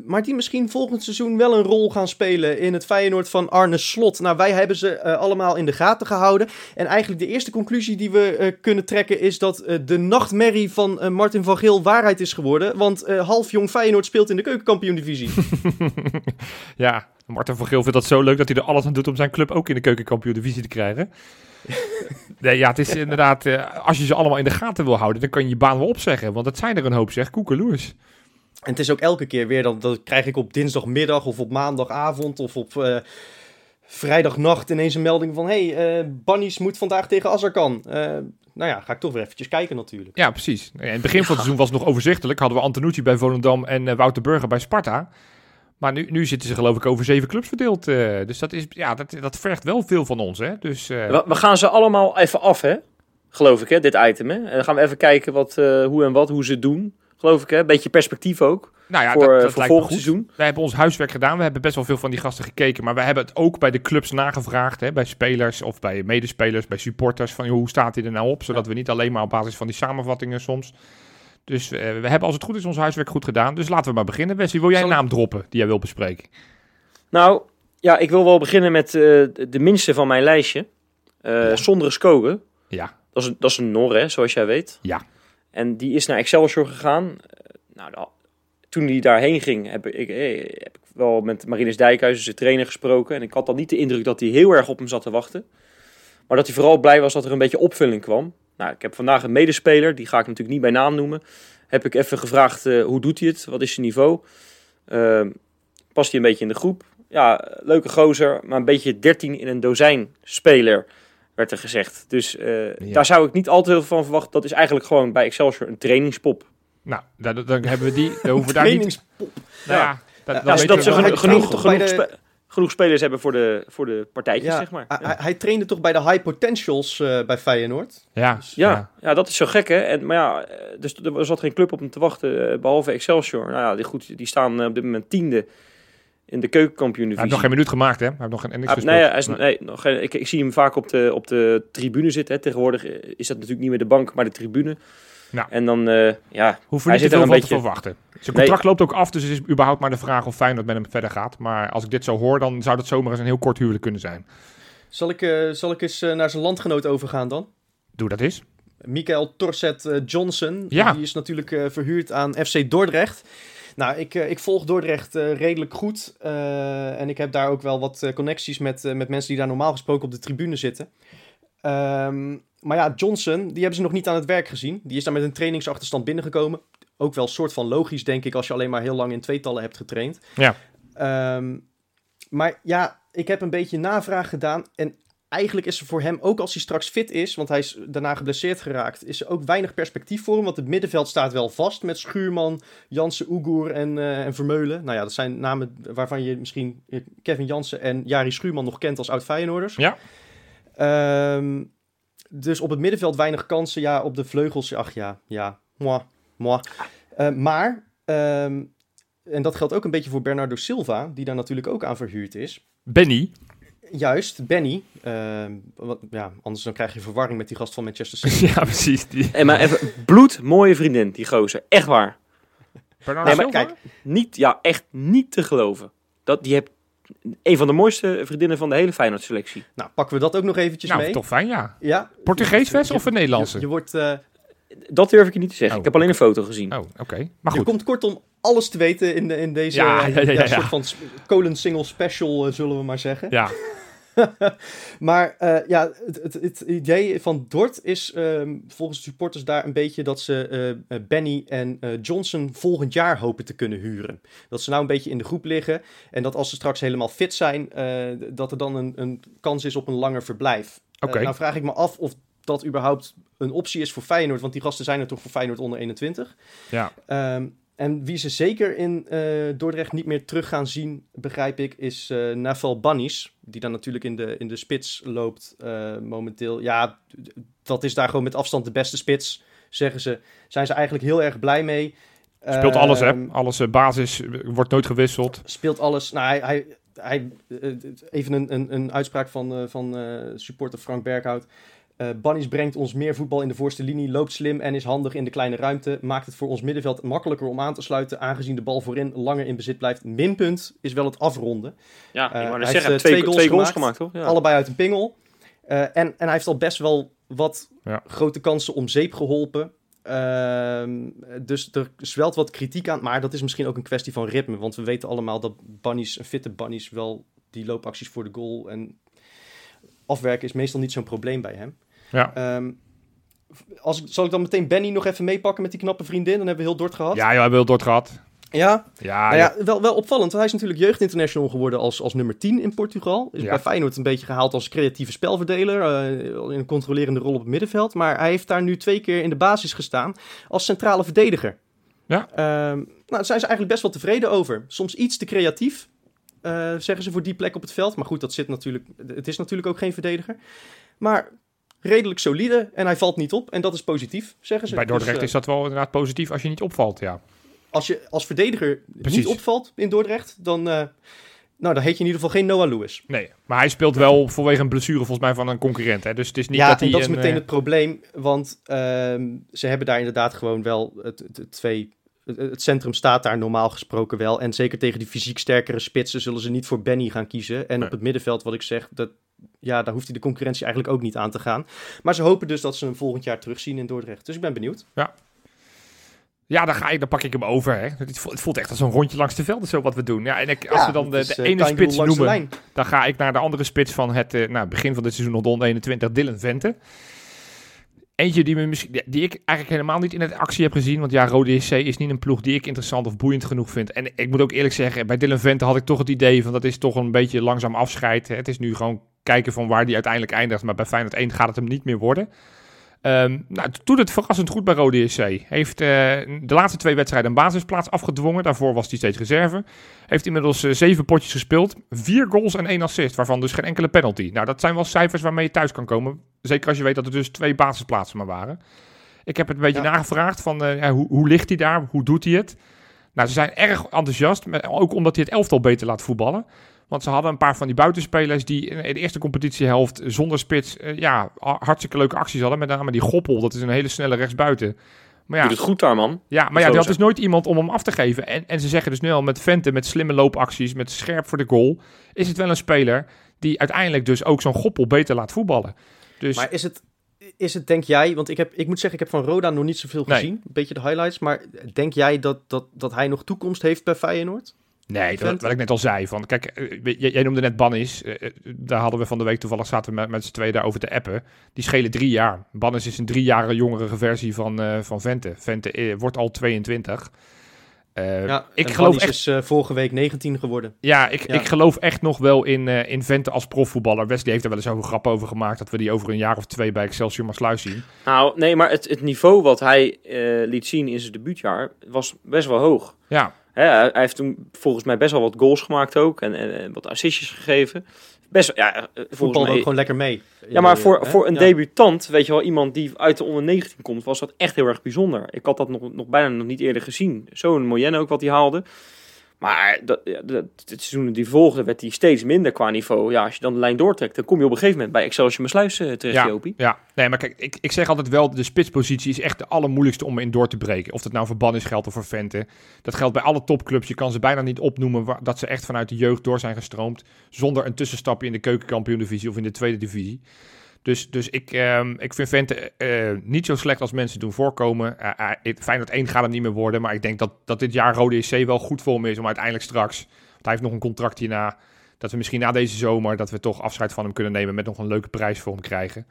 maar die misschien volgend seizoen wel een rol gaan spelen in het Feyenoord van Arne Slot. Nou, wij hebben ze allemaal in de gaten gehouden. En eigenlijk de eerste conclusie die we kunnen trekken is dat de nachtmerrie van Martin van Geel waarheid is geworden. Want half jong Feyenoord speelt in de keukenkampioen-divisie. Ja, Martin van Geel vindt dat zo leuk dat hij er alles aan doet om zijn club ook in de keukenkampioen divisie te krijgen. nee, ja, het is inderdaad, eh, als je ze allemaal in de gaten wil houden, dan kan je je baan wel opzeggen. Want het zijn er een hoop, zeg. Koekeloers. En het is ook elke keer weer, dat, dat krijg ik op dinsdagmiddag of op maandagavond of op eh, vrijdagnacht ineens een melding van... Hé, hey, eh, Bannies moet vandaag tegen Azarkan. Eh nou ja, ga ik toch weer eventjes kijken natuurlijk. Ja, precies. In het begin van het seizoen was het nog overzichtelijk. Hadden we Antonucci bij Volendam en Wouter Burger bij Sparta. Maar nu, nu zitten ze geloof ik over zeven clubs verdeeld. eh, dus dat, is, ja, dat, dat vergt wel veel van ons. Hè? Dus, eh, We, we gaan ze allemaal even af, hè? Geloof ik, hè? Dit item, hè? En dan gaan we even kijken wat, eh, hoe en wat, hoe ze het doen. Geloof ik, hè? Beetje perspectief ook. nou ja, voor, dat, dat voor volgend seizoen. Wij hebben ons huiswerk gedaan. We hebben best wel veel van die gasten gekeken. Maar wij hebben het ook bij de clubs nagevraagd. Hè? Bij spelers of bij medespelers, bij supporters. Van hoe staat hij er nou op? Zodat we niet alleen maar op basis van die samenvattingen soms. Dus eh, we hebben als het goed is ons huiswerk goed gedaan. Dus laten we maar beginnen. Wesley, wil jij een naam droppen die jij wil bespreken? Nou, ja, ik wil wel beginnen met eh, de minste van mijn lijstje. Eh Ja. Sondre Skogen. Ja, Dat is, een- dat is een Nor, hè, zoals jij weet. Ja. En die is naar Excelsior gegaan. Nou, toen hij daarheen ging, heb ik, heb ik wel met Marinus Dijkhuizen, zijn trainer, gesproken. En ik had dan niet de indruk dat hij heel erg op hem zat te wachten. Maar dat hij vooral blij was dat er een beetje opvulling kwam. Nou, ik heb vandaag een medespeler, die ga ik natuurlijk niet bij naam noemen. Heb ik even gevraagd, eh, hoe doet hij het? Wat is zijn niveau? Ehm, past hij een beetje in de groep? Ja, leuke gozer, maar een beetje 13 in een dozijn speler, werd er gezegd. Dus eh, Ja. daar zou ik niet al te veel van verwachten. Dat is eigenlijk gewoon bij Excelsior een trainingspop. nou, dan, dan hebben we die. Dan hoeven we daar niet... Trainingspop. Nou ja, dat, Ja, dan Ja, weten zodat we ze genoeg, traint genoeg, bij de- spe- genoeg spelers hebben voor de, voor de partijtjes, Ja, zeg maar. hij, Ja. hij- hij trainde toch bij de high potentials eh, bij Feyenoord? Ja, Ja, ja. dat is zo gek, hè? En, maar ja, eh, dus er zat geen club op hem te wachten, eh, behalve Excelsior. Nou ja, die, goed, die staan op dit moment tiende in de keukenkampioen Hij heeft nog geen minuut gemaakt, hè? Hij heeft nog geen niks Ah, gespeeld. nee, hij is, Nee. nee, nog geen, ik, ik zie hem vaak op de, op de tribune zitten. Hè. Tegenwoordig is dat natuurlijk niet meer de bank, maar de tribune. Nou. En dan, eh, ja, hij niet zit te er een van te beetje... verwachten. Zijn contract loopt ook af, dus het is überhaupt maar de vraag of Feyenoord met hem verder gaat. Maar als ik dit zo hoor, dan zou dat zomaar eens een heel kort huwelijk kunnen zijn. Zal ik, eh, zal ik eens eh, naar zijn landgenoot overgaan dan? Doe dat eens. Michael Torset eh, Johnson. Ja. Die is natuurlijk eh, verhuurd aan FC Dordrecht. Nou, ik, eh, ik volg Dordrecht redelijk goed. eh, en ik heb daar ook wel wat eh, connecties met, met mensen die daar normaal gesproken op de tribune zitten. Ehm, maar ja, Johnson, die hebben ze nog niet aan het werk gezien. Die is daar met een trainingsachterstand binnengekomen. Ook wel soort van logisch, denk ik, als je alleen maar heel lang in tweetallen hebt getraind. Ja. Ehm, maar ja, ik heb een beetje navraag gedaan. En eigenlijk is er voor hem, ook als hij straks fit is, want hij is daarna geblesseerd geraakt, is er ook weinig perspectief voor hem. Want het middenveld staat wel vast met Schuurman, Jansen, Oegoer en, eh, en Vermeulen. Nou ja, dat zijn namen waarvan je misschien eh, Kevin Jansen en Jari Schuurman nog kent als oud Feyenoorders. Ja. Ehm, dus op het middenveld weinig kansen. Ja, op de vleugels, ach ja, ja, moi, moi. Eh, maar, ehm, en dat geldt ook een beetje voor Bernardo Silva, die daar natuurlijk ook aan verhuurd is. Benny. Juist, Benny. Ehm, wat, ja, anders dan krijg je verwarring met die gast van Manchester City. ja, precies. Die. En maar even, bloedmooie vriendin, die gozer. Echt waar. Bernardo Nee, maar Silva? kijk, Niet, ja, echt niet te geloven. Dat, die hebt een van de mooiste vriendinnen van de hele Feyenoord-selectie. nou, pakken we dat ook nog eventjes Nou, mee. toch fijn, ja. Ja. Portugees, Je- of een Nederlandse? Je, je wordt, eh, Dat durf ik je niet te zeggen. Oh. Ik heb alleen een foto gezien. Oh, oké. Maar je goed. komt kortom alles te weten in, de, in deze Ja, ja, ja, ja, ja. soort van sp- colon single special, eh, zullen we maar zeggen. Ja, Maar eh, ja, het, het, het idee van Dort is ehm, volgens de supporters daar een beetje dat ze eh, eh, Benny en Johnson volgend jaar hopen te kunnen huren. Dat ze nou een beetje in de groep liggen en dat als ze straks helemaal fit zijn, dat er dan een, een kans is op een langer verblijf. Oké. nou vraag ik me af of dat überhaupt een optie is voor Feyenoord, want die gasten zijn er toch voor Feyenoord onder 21. ja. Ehm, en wie ze zeker in eh, Dordrecht niet meer terug gaan zien, begrijp ik, is eh Naval Bannis. Die dan natuurlijk in de, in de spits loopt eh, momenteel. Ja, dat is daar gewoon met afstand de beste spits. zeggen ze, zijn ze eigenlijk heel erg blij mee. Speelt alles, hè? Ehm, Alles basis, wordt nooit gewisseld. speelt alles. Nou, hij, hij, hij, even een, een, een uitspraak van, van supporter Frank Berghout. Eh Bunnies brengt ons meer voetbal in de voorste linie, loopt slim en is handig in de kleine ruimte. Maakt het voor ons middenveld makkelijker om aan te sluiten, aangezien de bal voorin langer in bezit blijft. Minpunt is wel het afronden. Ja, net hij zeggen, heeft, eh, twee, twee twee goals gemaakt, toch? Ja. Allebei uit een pingel. Eh, en, en hij heeft al best wel wat Ja. grote kansen om zeep geholpen. Ehm, dus er zwelt wat kritiek aan. Maar dat is misschien ook een kwestie van ritme. Want we weten allemaal dat bunnies, een fitte bunnies wel die loopacties voor de goal en afwerken is meestal niet zo'n probleem bij hem. Ja. Ehm, als, zal ik dan meteen Benny nog even meepakken met die knappe vriendin? Dan hebben we heel Dort gehad. Ja, joh, hij wil Dort gehad. Ja? Ja, Nou ja, wel, wel opvallend. want Hij is natuurlijk jeugdinternational geworden als, als nummer 10 in Portugal. Is Ja. bij Feyenoord een beetje gehaald als creatieve spelverdeler. eh, in een controlerende rol op het middenveld. Maar hij heeft daar nu twee keer in de basis gestaan als centrale verdediger. Ja. Ehm, nou, daar zijn ze eigenlijk best wel tevreden over. Soms iets te creatief, eh, zeggen ze voor die plek op het veld. Maar goed, dat zit natuurlijk, het is natuurlijk ook geen verdediger. Maar redelijk solide en hij valt niet op. En dat is positief, zeggen ze. bij Dordrecht Dus, eh, is dat wel inderdaad positief als je niet opvalt, ja. als je als verdediger Precies. niet opvalt in Dordrecht, dan, eh, nou, dan heet je in ieder geval geen Noah Lewis. Nee, maar hij speelt wel vanwege een blessure volgens mij van een concurrent. Hè? Dus het is niet ja, dat hij en dat is een, meteen eh, het probleem, want ehm, ze hebben daar inderdaad gewoon wel het, het, het twee... Het, het centrum staat daar normaal gesproken wel. En zeker tegen die fysiek sterkere spitsen zullen ze niet voor Benny gaan kiezen. En Nee. op het middenveld, wat ik zeg, dat, ja, daar hoeft hij de concurrentie eigenlijk ook niet aan te gaan. Maar ze hopen dus dat ze hem volgend jaar terugzien in Dordrecht. Dus ik ben benieuwd. Ja, dan, ga ik, dan pak ik hem over. Hè. Het, voelt, echt als een rondje langs de velden, zo wat we doen. Ja, en ik, als we dan de, het is, de eh, ene spits noemen, dan ga ik naar de andere spits van het eh, nou, begin van dit seizoen nog de onder 21, Dylan Vente. Eentje die, me misschien, die- ik eigenlijk helemaal niet in het actie heb gezien. Want ja, Rode JC is niet een ploeg die ik interessant of boeiend genoeg vind. En ik moet ook eerlijk zeggen, bij Dylan Vente had ik toch het idee van dat is toch een beetje langzaam afscheid. Het is nu gewoon kijken van waar die uiteindelijk eindigt. Maar bij Feyenoord 1 gaat het hem niet meer worden. Ehm, nou, het doet het verrassend goed bij Rode JC. Heeft eh, de laatste twee wedstrijden een basisplaats afgedwongen. Daarvoor was hij steeds reserve. Heeft inmiddels eh, zeven potjes gespeeld. Vier goals en één assist, waarvan dus geen enkele penalty. Nou, dat zijn wel cijfers waarmee je thuis kan komen. Zeker als je weet dat er dus twee basisplaatsen maar waren. Ik heb het een beetje Ja. nagevraagd van eh, ja, hoe, hoe ligt hij daar? Hoe doet hij het? Nou, ze zijn erg enthousiast. Ook omdat hij het elftal beter laat voetballen. Want ze hadden een paar van die buitenspelers die in de eerste competitiehelft zonder spits eh, ja, ha- hartstikke leuke acties hadden. Met name die Goppel, dat is een hele snelle rechtsbuiten. Maar ja, Doet het goed daar, man. ja, maar ja, die had is dus nooit iemand om hem af te geven. En, en ze zeggen dus nu al met Vente, met slimme loopacties, met scherp voor de goal, is het wel een speler die uiteindelijk dus ook zo'n Goppel beter laat voetballen. Dus Maar is het, is het, denk jij, want ik, heb, ik moet zeggen, ik heb van Roda nog niet zoveel Nee. gezien. Een beetje de highlights. Maar denk jij dat, dat, dat hij nog toekomst heeft bij Feyenoord? Nee, dat, wat ik net al zei. Van, kijk, eh, jij, jij noemde net Bannis. eh, eh, daar hadden we van de week toevallig zaten we met, met z'n tweeën daarover te appen. Die schelen drie jaar. Bannis is een drie jaar jongere versie van, eh, van Vente. Vente eh, wordt al 22. Eh, ja, ik en geloof echt is eh, vorige week 19 geworden. Ja, ik, Ja. ik geloof echt nog wel in, eh in Vente als profvoetballer. Wesley heeft er wel eens over grap over gemaakt dat we die over een jaar of twee bij Excelsior Maasluis zien. Nou, nee, maar het, het niveau wat hij eh, liet zien in zijn debuutjaar was best wel hoog. Ja, Hij, heeft toen volgens mij best wel wat goals gemaakt ook en, en, en wat assistjes gegeven. Best, ja, eh, mij, ook gewoon lekker mee. ja, maar voor, Hè? voor een Ja. debutant, weet je wel, iemand die uit de onder 19 komt, was dat echt heel erg bijzonder. Ik had dat nog, nog bijna nog niet eerder gezien. Zo'n Moyenne ook wat hij haalde. Maar dat, ja, dat, het seizoen die volgde werd hij steeds minder qua niveau. Ja, als je dan de lijn doortrekt, dan kom je op een gegeven moment bij Excelsior Maasluis uh, terecht, ja, Jopie. ja. Nee, maar kijk, ik, ik zeg altijd wel, de spitspositie is echt de allermoeilijkste om in door te breken. Of dat nou voor Bannis geldt of voor Vente. Dat geldt bij alle topclubs. Je kan ze bijna niet opnoemen waar, dat ze echt vanuit de jeugd door zijn gestroomd. Zonder een tussenstapje in de keukenkampioen-divisie of in de tweede divisie. Dus, dus ik, ehm, ik vind Vente eh, niet zo slecht als mensen doen voorkomen. Uh, uh, Feyenoord 1 gaat het niet meer worden. Maar ik denk dat, dat dit jaar Rode SC wel goed voor hem is om uiteindelijk straks... Want hij heeft nog een contract hierna. Dat we misschien na deze zomer dat we toch afscheid van hem kunnen nemen... met nog een leuke prijs voor hem krijgen.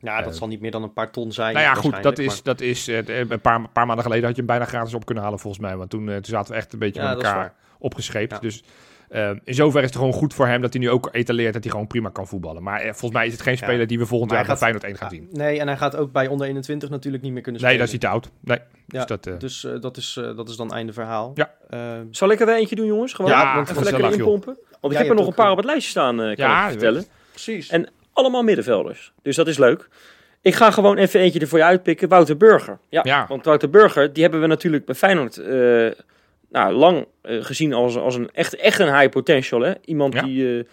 Ja, dat Eh, zal niet meer dan een paar ton zijn. Nou ja, goed, dat is, dat is eh, een paar, paar maanden geleden had je hem bijna gratis op kunnen halen volgens mij. Want toen, eh, toen zaten we echt een beetje Ja, met elkaar waar. opgescheept. Ja. Dus eh, in zoverre is het gewoon goed voor hem dat hij nu ook etaleert dat hij gewoon prima kan voetballen. Maar eh, volgens mij is het geen Ja. speler die we volgend Maar jaar bij Feyenoord 1 gaan zien. maar- Nee, en hij gaat ook bij onder 21 natuurlijk niet meer kunnen Nee, spelen. dat is hij te oud. Nee, Ja, dus dat, eh, Dus eh, dat, is, eh, dat is dan einde verhaal. Ja. Eh, Zal ik er weer eentje doen, jongens? Gewoon Ja, want even lekker joh. inpompen. Want ik heb er nog een paar op het lijstje staan, eh, kan Ja, ik vertellen. precies. En allemaal middenvelders. Dus dat is leuk. Ik ga gewoon even eentje er voor je uitpikken. Wouter Burger. Ja, Ja. want Wouter Burger, die hebben we natuurlijk bij Feyenoord eh, nou, lang eh, gezien als, als een echt, echt een high potential. Hè? Iemand Ja. die... eh,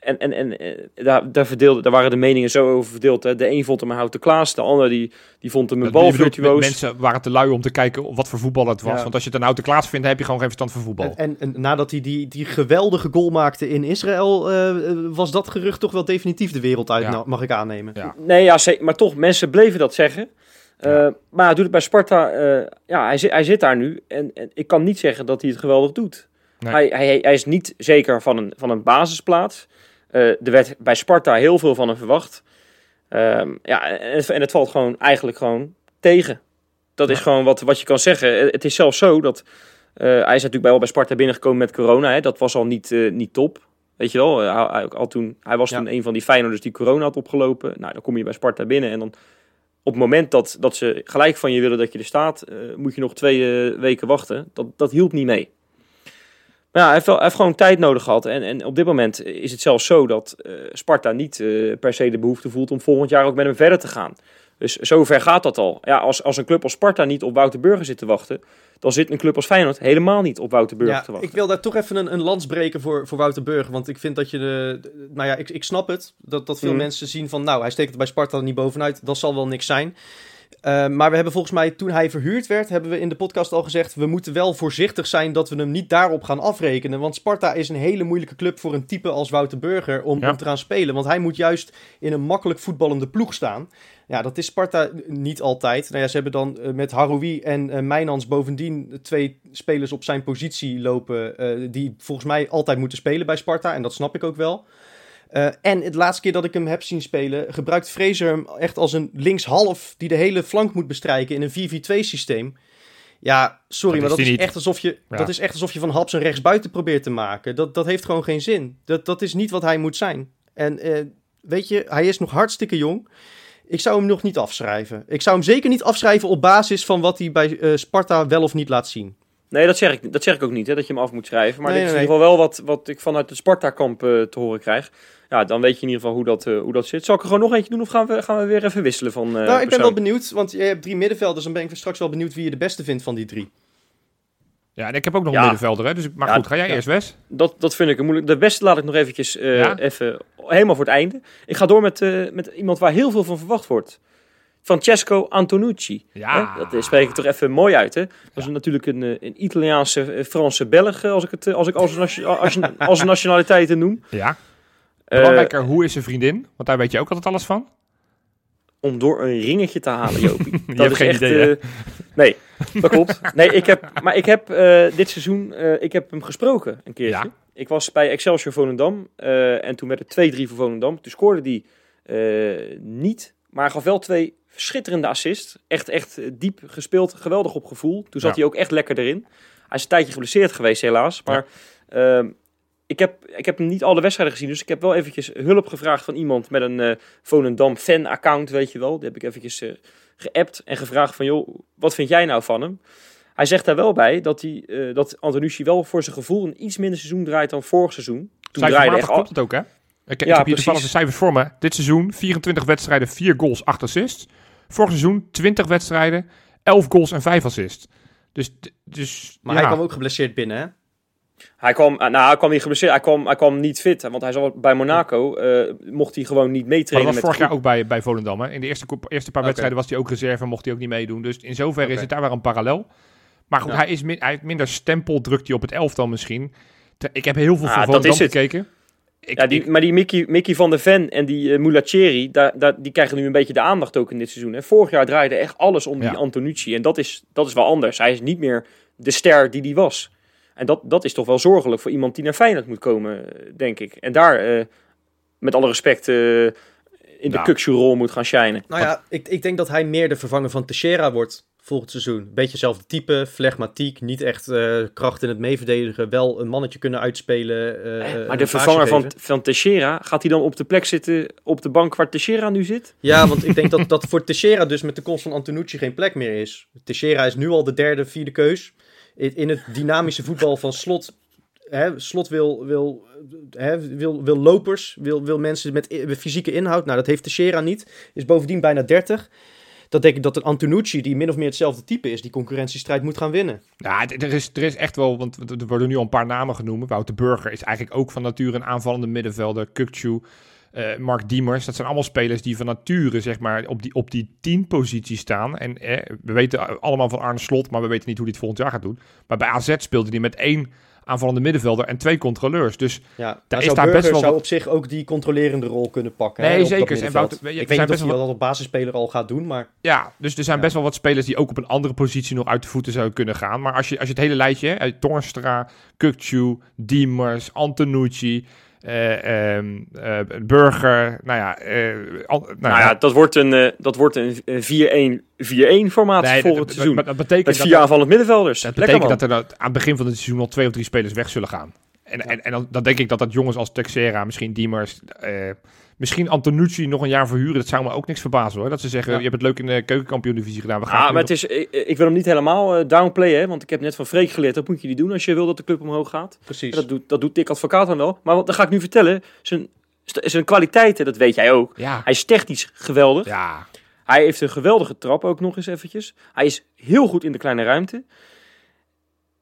en en, en eh, daar, daar, verdeelde, daar waren de meningen zo over verdeeld. Hè? De een vond hem een houten Klaas, de ander die, die vond hem een bedoelt, balvirtuoos. Mensen waren te lui om te kijken wat voor voetbal het was. Ja. Want als je het een oude Klaas vindt, heb je gewoon geen verstand van voetbal. En, en, en nadat hij die, die geweldige goal maakte in Israël, was dat gerucht toch wel definitief de wereld uit, Ja. nou, mag ik aannemen. Ja. Nee, ja, maar toch, mensen bleven dat zeggen. Eh, Maar hij doet het bij Sparta. eh, ja, hij, zit- hij zit daar nu. En, en ik kan niet zeggen dat hij het geweldig doet. Nee. Hij, hij, hij is niet zeker van een, van een basisplaats. Eh, er werd bij Sparta heel veel van hem verwacht. Ehm, ja, en, het- en het valt gewoon eigenlijk gewoon tegen. Dat is gewoon wat, wat je kan zeggen. Het is zelfs zo dat... hij is natuurlijk bij, wel bij Sparta binnengekomen met corona. Hè. Dat was al niet, niet top. Weet je wel, hij, hij, al toen, hij was Ja. toen een van die Feyenoorders die corona had opgelopen. Nou, dan kom je bij Sparta binnen en dan op het moment dat, dat ze gelijk van je willen dat je er staat, eh, moet je nog twee eh, weken wachten. Dat, dat hielp niet mee. Maar ja, hij heeft, wel, heeft gewoon tijd nodig gehad. En, en op dit moment is het zelfs zo dat eh, Sparta niet per se de behoefte voelt om volgend jaar ook met hem verder te gaan. Dus zover gaat dat al. Ja, als, als een club als Sparta niet op Wouter Burger zit te wachten, dan zit een club als Feyenoord helemaal niet op Wouter Burger Ja, te wachten. ik wil daar toch even een, een lans breken voor, voor Wouter Burger. Want ik vind dat je de. de- Nou ja, ik, ik snap het. Dat, dat veel Mhm. mensen zien van. Nou, hij steekt er bij Sparta niet bovenuit. Dat zal wel niks zijn. Eh, maar we hebben volgens mij, toen hij verhuurd werd, hebben we in de podcast al gezegd. We moeten wel voorzichtig zijn dat we hem niet daarop gaan afrekenen. Want Sparta is een hele moeilijke club voor een type als Wouter Burger om, Ja. om te gaan spelen. Want hij moet juist in een makkelijk voetballende ploeg staan. Ja, dat is Sparta niet altijd. Nou ja, ze hebben dan eh, met Haroui en eh Mijnans bovendien twee spelers op zijn positie lopen. eh, die volgens mij altijd moeten spelen bij Sparta. En dat snap ik ook wel. Eh, en het laatste keer dat ik hem heb zien spelen, gebruikt Fraser hem echt als een linkshalf die de hele flank moet bestrijken in een 4-4-2 systeem. Ja, sorry, Dat maar is dat is, echt alsof je, Ja. dat is echt alsof je van Haps een rechtsbuiten probeert te maken. Dat, dat heeft gewoon geen zin. Dat, dat is niet wat hij moet zijn. En eh, weet je, hij is nog hartstikke jong. Ik zou hem nog niet afschrijven. Ik zou hem zeker niet afschrijven op basis van wat hij bij eh, Sparta wel of niet laat zien. Nee, dat zeg ik, dat zeg ik ook niet, hè, dat je hem af moet schrijven. Maar Nee, dit is nee, in ieder geval wel wat, wat ik vanuit het Sparta-kamp eh, te horen krijg. Ja, dan weet je in ieder geval hoe dat, eh, hoe dat zit. Zal ik er gewoon nog eentje doen of gaan we, gaan we weer even wisselen van eh nou, ik ben wel benieuwd, want je hebt drie middenvelders. Dan ben ik straks wel benieuwd wie je de beste vindt van die drie. Ja, en ik heb ook nog Ja. een middenvelder, hè. Dus, maar Ja, goed, ga jij ja. eerst, Wes? Dat, dat vind ik een moeilijk. De beste laat ik nog eventjes eh, Ja? even helemaal voor het einde. Ik ga door met, eh, met iemand waar heel veel van verwacht wordt. Francesco Antonucci. Ja. Hè? Dat spreek ik toch even mooi uit. Hè? Dat is natuurlijk een, eh, een Italiaanse, eh, Franse Belg, eh, als ik het als ik als, nation- als, als nationaliteiten noem. Ja. Belangrijker, hoe is zijn vriendin? Want daar weet je ook altijd alles van. om door een ringetje te halen, Jopie. Je hebt geen idee, hè? eh, nee, dat klopt. Nee, ik heb, maar ik heb dit seizoen, ik heb hem gesproken een keertje. Ja. Ik was bij Excelsior Volendam en toen werd het 2-3 voor Volendam. Toen scoorde hij eh, niet, maar gaf wel twee schitterende assists. Echt, echt diep gespeeld, geweldig op gevoel. Toen zat Ja. hij ook echt lekker erin. Hij is een tijdje geblesseerd geweest helaas, maar... ehm, ik heb, ik heb hem niet alle wedstrijden gezien, dus ik heb wel eventjes hulp gevraagd van iemand met een eh Volendam fan-account, weet je wel. Die heb ik eventjes eh, geappt en gevraagd van, joh, wat vind jij nou van hem? Hij zegt daar wel bij dat, hij, eh, dat Antonucci wel voor zijn gevoel een iets minder seizoen draait dan vorig seizoen. Toen draaide echt klopt het ook, hè? Ik, ik Ja, heb hier toevallig de precies. cijfers voor me. Dit seizoen 24 wedstrijden, 4 goals, 8 assists. Vorig seizoen 20 wedstrijden, 11 goals en 5 assists. Dus, dus Maar ja. hij kwam ook geblesseerd binnen, hè? Hij kwam, eh, nou, hij kwam niet geblesseerd, hij kwam, hij kwam niet fit, want hij zat bij Monaco, eh, mocht hij gewoon niet Maar dat meetrainen was vorig jaar ook bij, bij Volendam. Hè? In de eerste, eerste paar wedstrijden was hij ook reserve en mocht hij ook niet meedoen. Dus in zoverre is het daar wel een parallel. Maar goed, Ja. hij, is min, hij heeft minder stempel, drukt hij op het elftal misschien. Ik heb heel veel Ah, van Volendam het. Ik, ja, die, ik- maar die Mickey, Mickey van der Ven en die uh, daar, daar, die krijgen nu een beetje de aandacht ook in dit seizoen. Hè. Vorig jaar draaide echt alles om die. Antonucci. En dat is, dat is wel anders. Hij is niet meer de ster die hij was. En dat, dat is toch wel zorgelijk voor iemand die naar Feyenoord moet komen, eh, denk ik. En daar, eh, met alle respect, eh, in de Nou. Kukshu-rol moet gaan shinen. Nou ja, ik, ik denk dat hij meer de vervanger van Teixeira wordt volgend seizoen. Beetje hetzelfde type, flegmatiek, niet echt eh, kracht in het meeverdedigen. Wel een mannetje kunnen uitspelen. eh, Eh, maar de vervanger van, van Teixeira, gaat hij dan op de plek zitten, op de bank waar Teixeira nu zit? Ja, want ik denk dat, dat voor Teixeira dus met de komst van Antonucci geen plek meer is. Teixeira is nu al de derde, vierde keus. In, in het dynamische voetbal van Slot hè, Slot wil, wil, hè, wil, wil lopers, wil, wil mensen met i- fysieke inhoud. Nou, dat heeft Teixeira niet. Is bovendien bijna 30. Dat denk ik dat een Antonucci, die min of meer hetzelfde type is, die concurrentiestrijd moet gaan winnen. Ja, er is, er is echt wel, want er worden nu al een paar namen genoemd. Wouter Burger is eigenlijk ook van nature een aanvallende middenvelder. Kukcu, eh, Mark Diemers. Dat zijn allemaal spelers die van nature zeg maar, op die, op die 10 positie staan. En eh, we weten allemaal van Arne Slot, maar we weten niet hoe hij het volgend jaar gaat doen. Maar bij AZ speelde hij met één aanvallende middenvelder en twee controleurs. Dus Ja, Daar is daar best wel zou op zich ook die controlerende rol kunnen pakken. Nee, hè, op zeker. En. Wouter- ik weet niet of best hij wel- dat als basisspeler al gaat doen, maar Ja, dus er zijn Ja. best wel wat spelers die ook op een andere positie nog uit de voeten zouden kunnen gaan. Maar als je, als je het hele lijstje, hè, Torstra, Kukcu, Diemers, Antonucci, eh, Burger, nou ja, eh, al- nou, Nou ja, dat wordt een, dat wordt een eh, 4-1-4-1 formatie nee, voor het seizoen. maar dat betekent Met dat, vier aanvallend middenvelders. dat Lekker betekent man. dat er aan het begin van het seizoen al twee of drie spelers weg zullen gaan. En, en, en dan, dan denk ik dat dat jongens als Texera, misschien Diemers, misschien Antonucci nog een jaar verhuren. Dat zou me ook niks verbazen hoor. Dat ze zeggen, Ja. je hebt het leuk in de keukenkampioen-divisie gedaan. We gaan Ja, nu maar het is, ik, ik wil hem niet helemaal eh, downplayen, hè, want ik heb net van Freek geleerd. Dat moet je niet doen als je wil dat de club omhoog gaat. precies. Dat doet, dat doet Dick Advocaat dan wel. Maar wat, dan ga ik nu vertellen. Zijn, zijn kwaliteiten, dat weet jij ook. Ja, Hij is technisch geweldig. ja. Hij heeft een geweldige trap ook nog eens eventjes. Hij is heel goed in de kleine ruimte.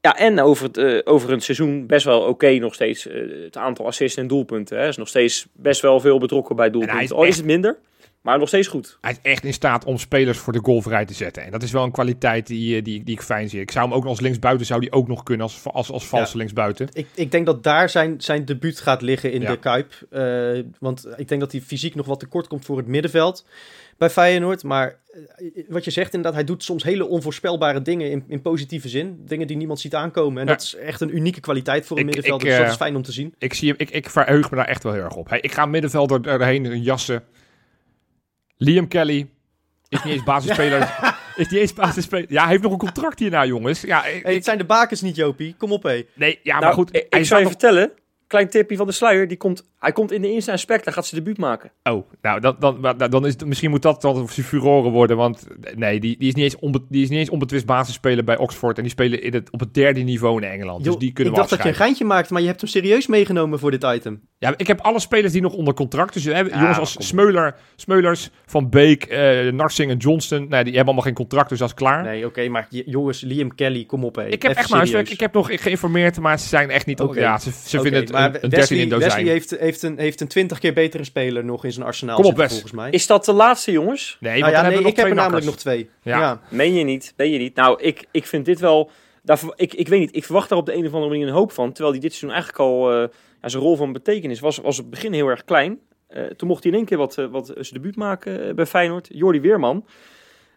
Ja, en over, het, eh, over een seizoen best wel oké nog steeds. eh, het aantal assists en doelpunten. Hij is nog steeds best wel veel betrokken bij doelpunten. is Al is het minder, maar nog steeds goed. Hij is echt in staat om spelers voor de goal vrij te zetten. En dat is wel een kwaliteit die, eh, die, die ik fijn zie. Ik zou hem ook als linksbuiten zou die ook nog kunnen als, als, als valse linksbuiten. Ik, ik denk dat daar zijn, zijn debuut gaat liggen in Ja. de Kuip. Eh, want ik denk dat hij fysiek nog wat tekort komt voor het middenveld bij Feyenoord. Maar eh, wat je zegt inderdaad, hij doet soms hele onvoorspelbare dingen in, in positieve zin. Dingen die niemand ziet aankomen. En Ja. dat is echt een unieke kwaliteit voor een Ik- middenvelder. ik, dus dat eh, is fijn om te zien. Ik, zie hem, ik, ik verheug me daar echt wel heel erg op. Hey, ik ga middenvelder erheen jassen. Liam Kelly is niet eens basisspeler. is niet eens basisspeler. Ja, hij heeft nog een contract hierna, jongens. Ja, ik- Hey, het zijn de bakens niet, Jopie. Kom op, hé. nee, ja maar Nou, goed. ik, zou zou je nog- vertellen. Klein tipje van de sluier. Die komt, hij komt in de Insta Spect. Daar gaat ze debuut maken. Oh, nou, dan, dan, dan, dan is het, misschien moet dat dan zijn furoren worden. Want nee, die, die, is niet eens onbe, die is niet eens onbetwist basisspeler bij Oxford. En die spelen in het, op het derde niveau in Engeland. dus die kunnen ik we dacht dat je een geintje maakte, maar je hebt hem serieus meegenomen voor dit item. Ja, ik heb alle spelers die nog onder contract. Dus we hebben Ja, jongens als. Smeuler, Smeulers, Van Beek, eh Narsing en Johnston. Nee, die hebben allemaal geen contract, dus dat is klaar. Nee, oké, maar jongens, Liam Kelly, kom op, hé. ik heb Even echt maar ik heb nog geïnformeerd, maar ze zijn echt niet... Oké. Ja, ze, vinden het maar een, een 13 Wesley, in dozijn. Wesley heeft, heeft, een, heeft een 20 keer betere speler nog in zijn arsenaal Kom op, zitten, volgens mij. Is dat de laatste, jongens? Nee, nou ja, nee, hebben ik we heb er nog namelijk twee nog twee. Ja. Ja. Meen je niet? Meen je niet? Nou, ik, ik vind dit wel... Daar, ik, ik weet niet, ik verwacht daar op de een of andere manier een hoop van. Terwijl hij dit seizoen eigenlijk al... eh, ja, zijn rol van betekenis was, was op het begin heel erg klein. Eh, toen mocht hij in één keer wat, eh, wat zijn debuut maken bij Feyenoord. Jordi Weerman.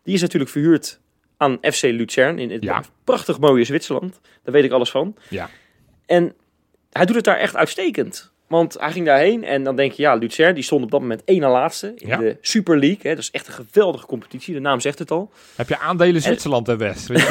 Die is natuurlijk verhuurd aan FC Luzern in het Ja. prachtig mooie Zwitserland. Daar weet ik alles van. Ja. En hij doet het daar echt uitstekend. Want hij ging daarheen en dan denk je, ja, Luzern die stond op dat moment één na laatste in Ja. de Super League. Hè. Dat is echt een geweldige competitie, de naam zegt het al. Heb je aandelen Zwitserland en West? Weet je,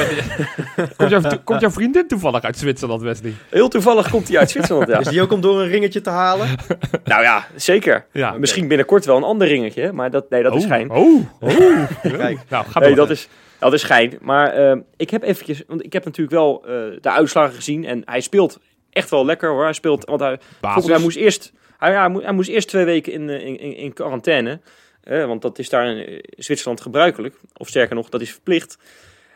bent- komt, jouw, komt jouw vriendin toevallig uit Zwitserland, Wesley? Heel toevallig komt hij uit Zwitserland, ja. Is die ook om door een ringetje te halen? Nou ja, zeker. Ja, Misschien binnenkort wel een ander ringetje, maar dat, nee, dat is oh, schijn. Oh, oh. Kijk. Nou, ga Nee, dat is, dat is schijn. Maar eh, ik heb eventjes, want ik heb natuurlijk wel eh, de uitslagen gezien en hij speelt echt wel lekker hoor. Hij speelt, want hij, hij moest eerst, hij, ja, hij, moest, hij moest eerst twee weken in, eh, in, in, in quarantaine, eh, want dat is daar in eh, Zwitserland gebruikelijk. Of sterker nog, dat is verplicht.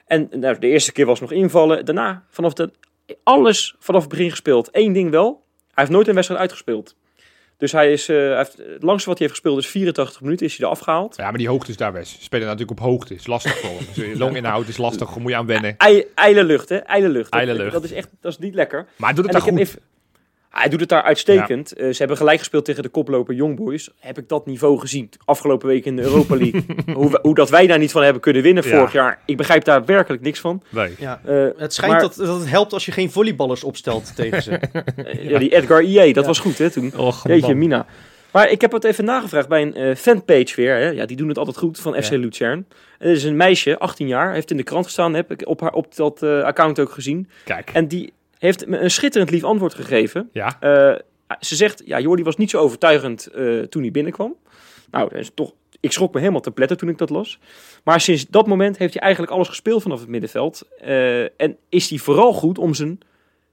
En nou, de eerste keer was nog invallen. Daarna, vanaf de, alles vanaf het begin gespeeld. Eén ding wel, hij heeft nooit een wedstrijd uitgespeeld. Dus hij is, eh, hij heeft, het langste wat hij heeft gespeeld is 84 minuten, is hij er afgehaald. Ja, maar die hoogte is daar best. Spelen natuurlijk op hoogte. Is lastig voor hem. Dus longinhoud is lastig. Moet je aan wennen. Ei- Eile lucht, hè? Eile lucht. Dat- Eile lucht. Dat is echt, dat is niet lekker. Maar hij doet het En heb goed. even- hij doet het daar uitstekend. Eh, ze hebben gelijk gespeeld tegen de koploper Young Boys. Heb ik dat niveau gezien afgelopen week in de Europa League? hoe, hoe dat wij daar niet van hebben kunnen winnen Ja. vorig jaar. Ik begrijp daar werkelijk niks van. Nee. Ja. Eh, Het schijnt maar- dat, dat het helpt als je geen volleyballers opstelt tegen ze. eh, ja, die Edgar IE, dat was goed hè toen. Och, Jeetje, man. Mina. Maar ik heb het even nagevraagd bij een fanpage weer. Hè. Ja, die doen het altijd goed van FC Ja. Luzern. En er is een meisje, 18 jaar, heeft in de krant gestaan. Heb ik op, haar, op dat account ook gezien. Kijk. En die heeft me een schitterend lief antwoord gegeven. Ja. Eh, ze zegt, ja, Jordi was niet zo overtuigend eh, toen hij binnenkwam. Nou, dat is toch, ik schrok me helemaal te pletten toen ik dat las. Maar sinds dat moment heeft hij eigenlijk alles gespeeld vanaf het middenveld. Eh, en is hij vooral goed om zijn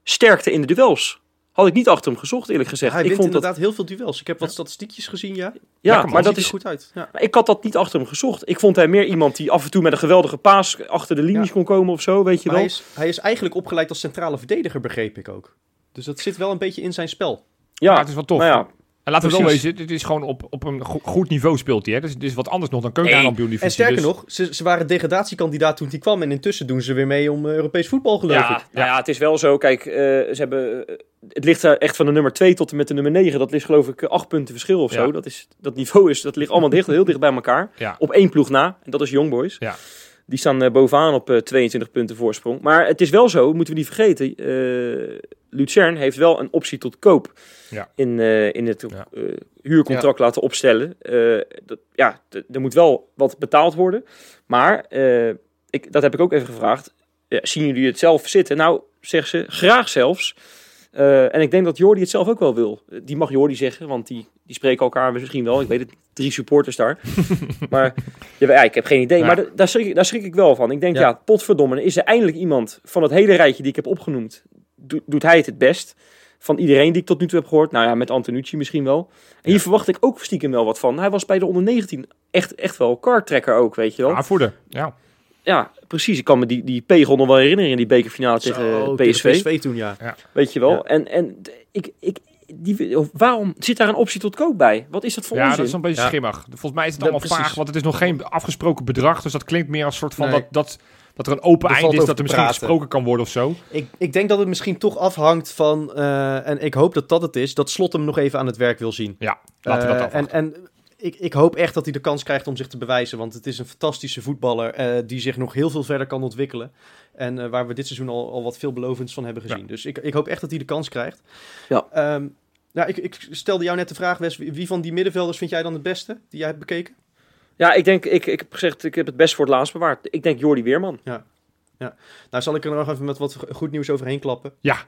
sterkte in de duels had ik niet achter hem gezocht, eerlijk gezegd. hij ik wint vond dat, inderdaad heel veel duels. Ik heb wat statistiekjes gezien, ja. ja, Lekker, maar dat er is, goed uit. Ja. Maar ik had dat niet achter hem gezocht. Ik vond hij meer iemand die af en toe met een geweldige paas achter de linies Ja. kon komen of zo, weet je Maar wel. hij is, hij is eigenlijk opgeleid als centrale verdediger, begreep ik ook. Dus dat zit wel een beetje in zijn spel. Ja, Maar het is wel tof. nou ja, En laten we wel wezen, dit is gewoon op, op een go- goed niveau speelt hij. Hè? Dus het is wat anders nog dan keukenkampioen En sterker nog, ze, ze waren degradatiekandidaat toen hij kwam. En intussen doen ze weer mee om eh, Europees voetbal, geloof ja, ik. nou ja, het is wel zo. Kijk, eh, ze hebben, eh, het ligt daar echt van de nummer 2 tot en met de nummer 9. Dat ligt geloof ik acht punten verschil of zo. Ja. Dat, is, dat niveau is, dat ligt allemaal dicht, heel dicht bij elkaar. Ja. Op één ploeg na, en dat is Young Boys. Ja. Die staan eh, bovenaan op eh, 22 punten voorsprong. Maar het is wel zo, moeten we niet vergeten. eh Lucerne heeft wel een optie tot koop Ja. in, eh, in het Ja. eh, huurcontract laten opstellen. Eh, dat, ja, er moet wel wat betaald worden. Maar, eh, ik, dat heb ik ook even gevraagd. Zien jullie het zelf zitten? Nou, zeggen ze, graag zelfs. Eh, en ik denk dat Jordi het zelf ook wel wil. Eh, Die mag Jordi zeggen, want die, die spreken elkaar misschien wel. Ik weet het, drie supporters daar. maar ja, ik heb geen idee. Ja. Maar da- daar schrik, ik, daar schrik ik wel van. Ik denk, Ja. ja, potverdomme, is er eindelijk iemand van het hele rijtje die ik heb opgenoemd. Do- doet hij het het best? Van iedereen die ik tot nu toe heb gehoord. Nou ja, met Antonucci misschien wel. En hier verwacht ik ook stiekem wel wat van. Hij was bij de onder 19 echt, echt wel kartrekker ook, weet je wel. Aanvoerder. Ja. Ja, precies. Ik kan me die, die pegel nog wel herinneren in die bekerfinale tegen Zo, PSV. tegen PSV toen, ja. Weet je wel. Ja. En, en ik, ik, die, waarom zit daar een optie tot koop bij? Wat is dat voor ja, onzin? dat is een beetje Ja. schimmig. Volgens mij is het Ja, allemaal vaag, want het is nog geen afgesproken bedrag. Dus dat klinkt meer als een soort van Nee. dat, dat, dat er een open Er eind is, dat er misschien praten. gesproken kan worden of zo. Ik, ik denk dat het misschien toch afhangt van, eh, en ik hoop dat dat het is, dat Slot hem nog even aan het werk wil zien. Ja, laten we dat Eh, afwachten. En, en ik, ik hoop echt dat hij de kans krijgt om zich te bewijzen, want het is een fantastische voetballer eh, die zich nog heel veel verder kan ontwikkelen. En eh, waar we dit seizoen al, al wat veelbelovends van hebben gezien. Dus ik, ik hoop echt dat hij de kans krijgt. Ja. Ehm, nou, ik, ik stelde jou net de vraag, Wes, wie van die middenvelders vind jij dan het beste die jij hebt bekeken? Ja, ik denk, ik, ik heb gezegd, ik heb het best voor het laatst bewaard. Ik denk Jordi Weerman. Nou, zal ik er nog even met wat goed nieuws overheen klappen. Ja.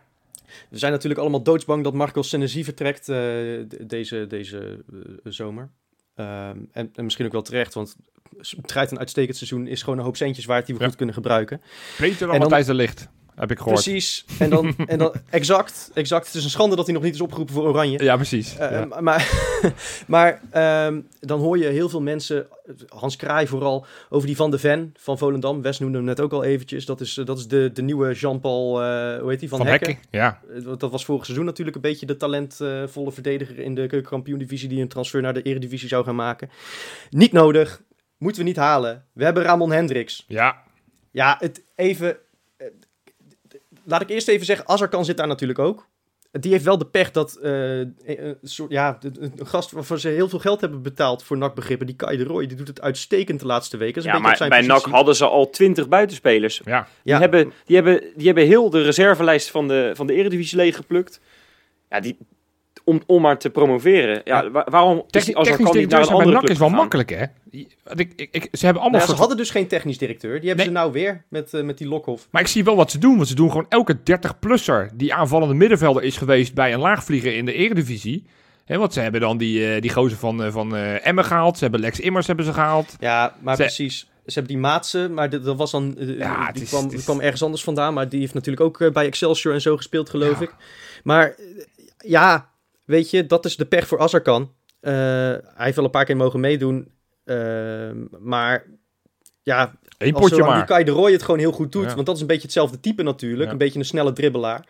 We zijn natuurlijk allemaal doodsbang dat Marco Senesi vertrekt eh, de- deze, deze zomer. Ehm, en, en misschien ook wel terecht, want het draait een uitstekend seizoen. Is gewoon een hoop centjes waard die we Ja. goed kunnen gebruiken. Beter dan en dan- Matthijs de Licht, heb ik gehoord. Precies. En dan, en dan exact, exact. Het is een schande dat hij nog niet is opgeroepen voor Oranje. Ja, precies. Eh, Ja. Maar, maar ehm, dan hoor je heel veel mensen, Hans Kraai vooral, over die Van de Ven van Volendam. Wes noemde hem net ook al eventjes. Dat is, eh, dat is de, de nieuwe Jean-Paul, eh, hoe heet die, Van, Van Hekken. Ja. Dat was vorig seizoen natuurlijk een beetje de talentvolle verdediger in de keukenkampioen-divisie die een transfer naar de eredivisie zou gaan maken. Niet nodig, moeten we niet halen. We hebben Ramon Hendricks. Ja, Ja, het even... eh, Laat ik eerst even zeggen, Azarkan zit daar natuurlijk ook. Die heeft wel de pech dat eh, een, soort, ja, een gast waarvan ze heel veel geld hebben betaald voor NAC-begrippen, die Kai de Roy, die doet het uitstekend de laatste weken. Ja, maar bij NAC hadden ze al 20 buitenspelers. ja. Die, Ja. hebben, die, hebben, die hebben heel de reservelijst van de, van de Eredivisie leeggeplukt. Ja, die, om, om maar te promoveren. Ja, Ja. wa- waarom is Technisch, Azarkan technisch niet naar directeur een bij andere is wel makkelijk, hè? Ik, ik, ik, ze hebben allemaal Nou ja, ze hadden dus geen technisch directeur. Die hebben Nee. ze nou weer met, eh, met die Lokhoff. Maar ik zie wel wat ze doen. Want ze doen gewoon elke 30-plusser die aanvallende middenvelder is geweest bij een laagvlieger in de eredivisie. Hè, want ze hebben dan die, eh, die gozer van, eh, van eh, Emmen gehaald. Ze hebben Lex Immers hebben ze gehaald. Ja, maar Ze- precies. Ze hebben die Maatsen, maar dat was dan, Ja, het die is- kwam, is- kwam ergens anders vandaan. Maar die heeft natuurlijk ook bij Excelsior en zo gespeeld, geloof Ja. ik. Maar ja, weet je, dat is de pech voor Azarkan. Eh hij heeft wel een paar keer mogen meedoen. eh, maar ja, Eén als potje maar. Kai de Roy het gewoon heel goed doet. Ja. Want dat is een beetje hetzelfde type natuurlijk. Ja. Een beetje een snelle dribbelaar.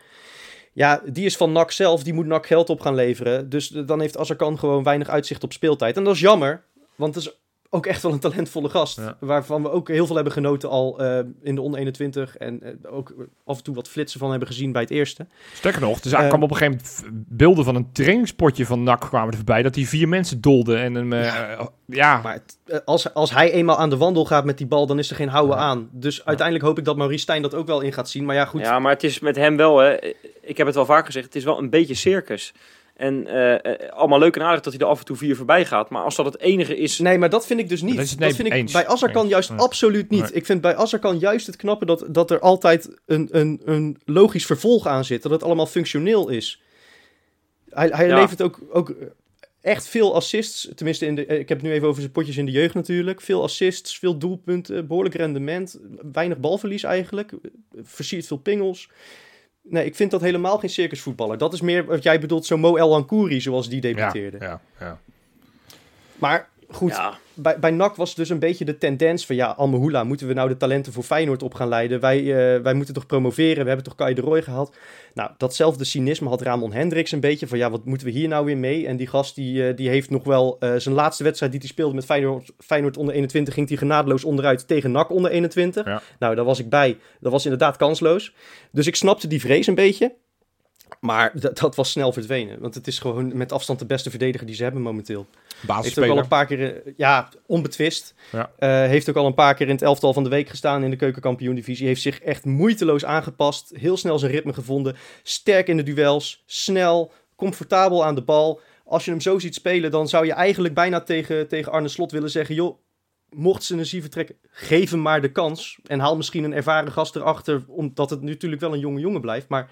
Ja, die is van NAC zelf. Die moet NAC geld op gaan leveren. Dus dan heeft Azarkan gewoon weinig uitzicht op speeltijd. En dat is jammer. Want het is ook echt wel een talentvolle gast. Ja. Waarvan we ook heel veel hebben genoten al eh, in de onder 21. En eh, ook af en toe wat flitsen van hebben gezien bij het eerste. Sterker nog, dus Eh, kwam op een gegeven moment beelden van een trainingspotje van NAC kwamen er voorbij. Dat die vier mensen dolden en hem... eh, ja. ja. Maar het- als, als hij eenmaal aan de wandel gaat met die bal, dan is er geen houden Ja. aan. Dus uiteindelijk hoop ik dat Maurice Stijn dat ook wel in gaat zien. Maar ja, goed. Ja, maar het is met hem wel, hè, ik heb het wel vaker gezegd, het is wel een beetje circus. En eh, eh, allemaal leuk en aardig dat hij er af en toe vier voorbij gaat. Maar als dat het enige is... Nee, maar dat vind ik dus niet. Dat Dat, is- nee, vind ik bij Azarkan juist Nee. absoluut niet. Nee. Ik vind bij Azarkan juist het knappe dat, dat er altijd een, een, een logisch vervolg aan zit. Dat het allemaal functioneel is. Hij, hij Ja. levert ook, ook echt veel assists. Tenminste, in de, eh, ik heb het nu even over zijn potjes in de jeugd natuurlijk. Veel assists, veel doelpunten, behoorlijk rendement. Weinig balverlies eigenlijk. Versiert veel pingels. Nee, ik vind dat helemaal geen circusvoetballer. Dat is meer wat jij bedoelt, zo Mo El Ankouri, zoals die Ja, debuteerde. ja, ja. Maar goed, Ja. Bij, bij NAC was dus een beetje de tendens van... ja, Almehula, moeten we nou de talenten voor Feyenoord op gaan leiden? Wij, eh, wij moeten toch promoveren? We hebben toch Kai de Roy gehaald? Nou, datzelfde cynisme had Ramon Hendricks een beetje... van ja, wat moeten we hier nou weer mee? En die gast die, eh, die heeft nog wel eh, zijn laatste wedstrijd... die hij speelde met Feyenoord, Feyenoord onder 21... ging hij genadeloos onderuit tegen NAC onder 21. Ja. Nou, daar was ik bij. Dat was inderdaad kansloos. Dus ik snapte die vrees een beetje... Maar dat, dat was snel verdwenen. Want het is gewoon met afstand de beste verdediger die ze hebben momenteel. Heeft ook al een paar keer, eh, ja, onbetwist. Ja. Eh, heeft ook al een paar keer in het elftal van de week gestaan in de keukenkampioen-divisie. Heeft zich echt moeiteloos aangepast. Heel snel zijn ritme gevonden. Sterk in de duels. Snel. Comfortabel aan de bal. Als je hem zo ziet spelen, dan zou je eigenlijk bijna tegen, tegen Arne Slot willen zeggen... joh, mocht ze energie vertrekken, geef hem maar de kans. En haal misschien een ervaren gast erachter, omdat het natuurlijk wel een jonge jongen blijft. Maar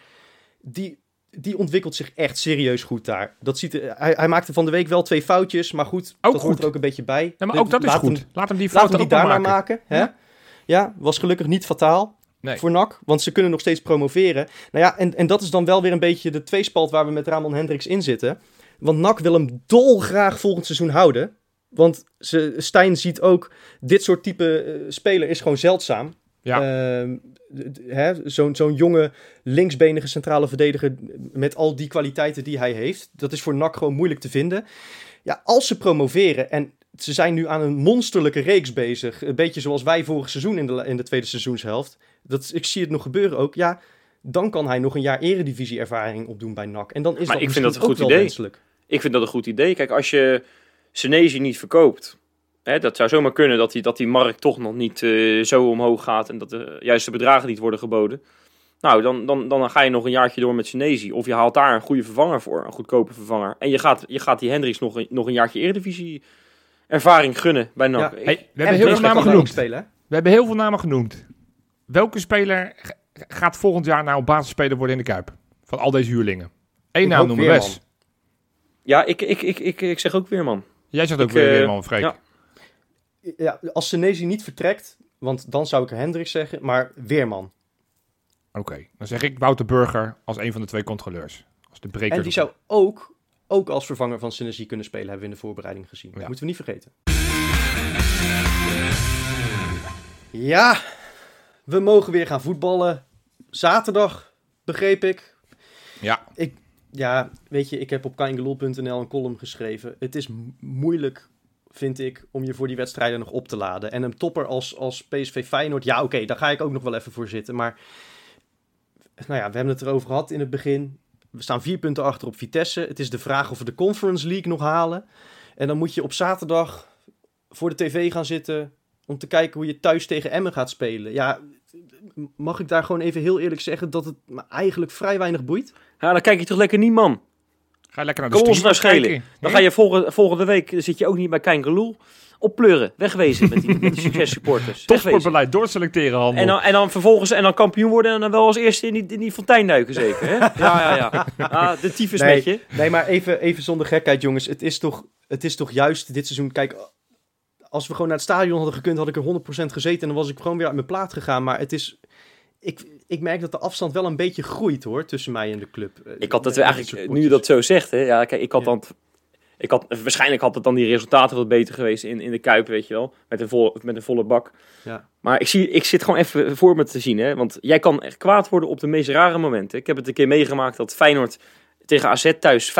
die, die ontwikkelt zich echt serieus goed daar. Dat ziet er, hij, hij maakte van de week wel twee foutjes, maar goed, Ook dat hoort goed. er ook een beetje bij. Ja, maar De- ook dat is goed. Hem, laat hem die laat fouten hem die ook maar daar maar maken. maken. Hè? Ja. Was gelukkig niet fataal Nee. voor NAC, want ze kunnen nog steeds promoveren. Nou ja, en, en dat is dan wel weer een beetje de tweespalt waar we met Ramon Hendricks in zitten. Want NAC wil hem dolgraag volgend seizoen houden. Want ze, Stijn ziet ook, dit soort type eh, speler is gewoon zeldzaam. Ja. Ehm, Zo'n zo'n jonge linksbenige centrale verdediger met al die kwaliteiten die hij heeft. Dat is voor NAC gewoon moeilijk te vinden. Ja, als ze promoveren en ze zijn nu aan een monsterlijke reeks bezig. Een beetje zoals wij vorig seizoen in de, in de tweede seizoenshelft. Dat, ik zie het nog gebeuren ook. Ja, dan kan hij nog een jaar eredivisie ervaring opdoen bij NAC. En dan is Maar dat ik vind dat een goed idee. wenselijk. Ik vind dat een goed idee. Kijk, als je Senezi niet verkoopt, hè, dat zou zomaar kunnen dat die, dat die markt toch nog niet eh, zo omhoog gaat en dat de juiste bedragen niet worden geboden. Nou, dan, dan, dan ga je nog een jaartje door met Senezi. Of je haalt daar een goede vervanger voor, een goedkope vervanger. En je gaat, je gaat die Hendricks nog een, nog een jaartje Eredivisie ervaring gunnen bij NAC. Ja. Hey, we En hebben heel veel namen genoemd. spelen? We hebben heel veel namen genoemd. Welke speler gaat volgend jaar nou basisspeler worden in de Kuip? Van al deze huurlingen. Eén Ik naam noemen Weerman. Wes. Ja, ik, ik, ik, ik, ik zeg ook weer, man. Jij zegt ook Ik, weer eh, Weerman, Freek. Ja. Als Senezi niet vertrekt, want dan zou ik Hendricks zeggen, maar Weerman. Oké, dan zeg ik Wouter Burger als een van de twee controleurs. Als de breker. En die zou ook, ook als vervanger van Synergie kunnen spelen, hebben we in de voorbereiding gezien. Ja. Moeten we niet vergeten. Ja, we mogen weer gaan voetballen. Zaterdag, begreep ik. Ja, Ja, weet je, ik heb op kaingelol.nl een column geschreven. Het is moeilijk, vind ik, om je voor die wedstrijden nog op te laden. En een topper als, als PSV Feyenoord, ja oké, daar ga ik ook nog wel even voor zitten. Maar, nou ja, we hebben het erover gehad in het begin. We staan vier punten achter op Vitesse. Het is de vraag of we de Conference League nog halen. En dan moet je op zaterdag voor de tv gaan zitten om te kijken hoe je thuis tegen Emmen gaat spelen. Ja, mag ik daar gewoon even heel eerlijk zeggen dat het me eigenlijk vrij weinig boeit? Ja, dan kijk je toch lekker niet, man. Ga lekker naar de Kan ons nou schelen. kijken. Dan ga je volgende, volgende week, zit je ook niet bij Kein Geloel. Oppleuren, wegwezen met die, met die successupporters. Topsportbeleid doorselecteren, handel. En dan, en dan vervolgens en dan kampioen worden en dan wel als eerste in die, in die fontein duiken zeker, hè? Ja, ja, ja. Ah, de tyfus Nee. met je. Nee, maar even, even zonder gekheid, jongens. Het is, toch, het is toch juist dit seizoen. Kijk, als we gewoon naar het stadion hadden gekund, had ik er 100% gezeten. En dan was ik gewoon weer uit mijn plaat gegaan. Maar het is. Ik, ik merk dat de afstand wel een beetje groeit hoor, tussen mij en de club. Eh, Ik had dat eigenlijk, dit nu je dat zo zegt, hè? Ja, kijk, ik had Ja. dan... Ik had, waarschijnlijk had het dan die resultaten wat beter geweest in, in de Kuip, weet je wel. Met een, volle, met een volle bak. Ja. Maar ik, zie, ik zit gewoon even voor me te zien, hè. Want jij kan echt kwaad worden op de meest rare momenten. Ik heb het een keer meegemaakt dat Feyenoord tegen AZ thuis 5-2,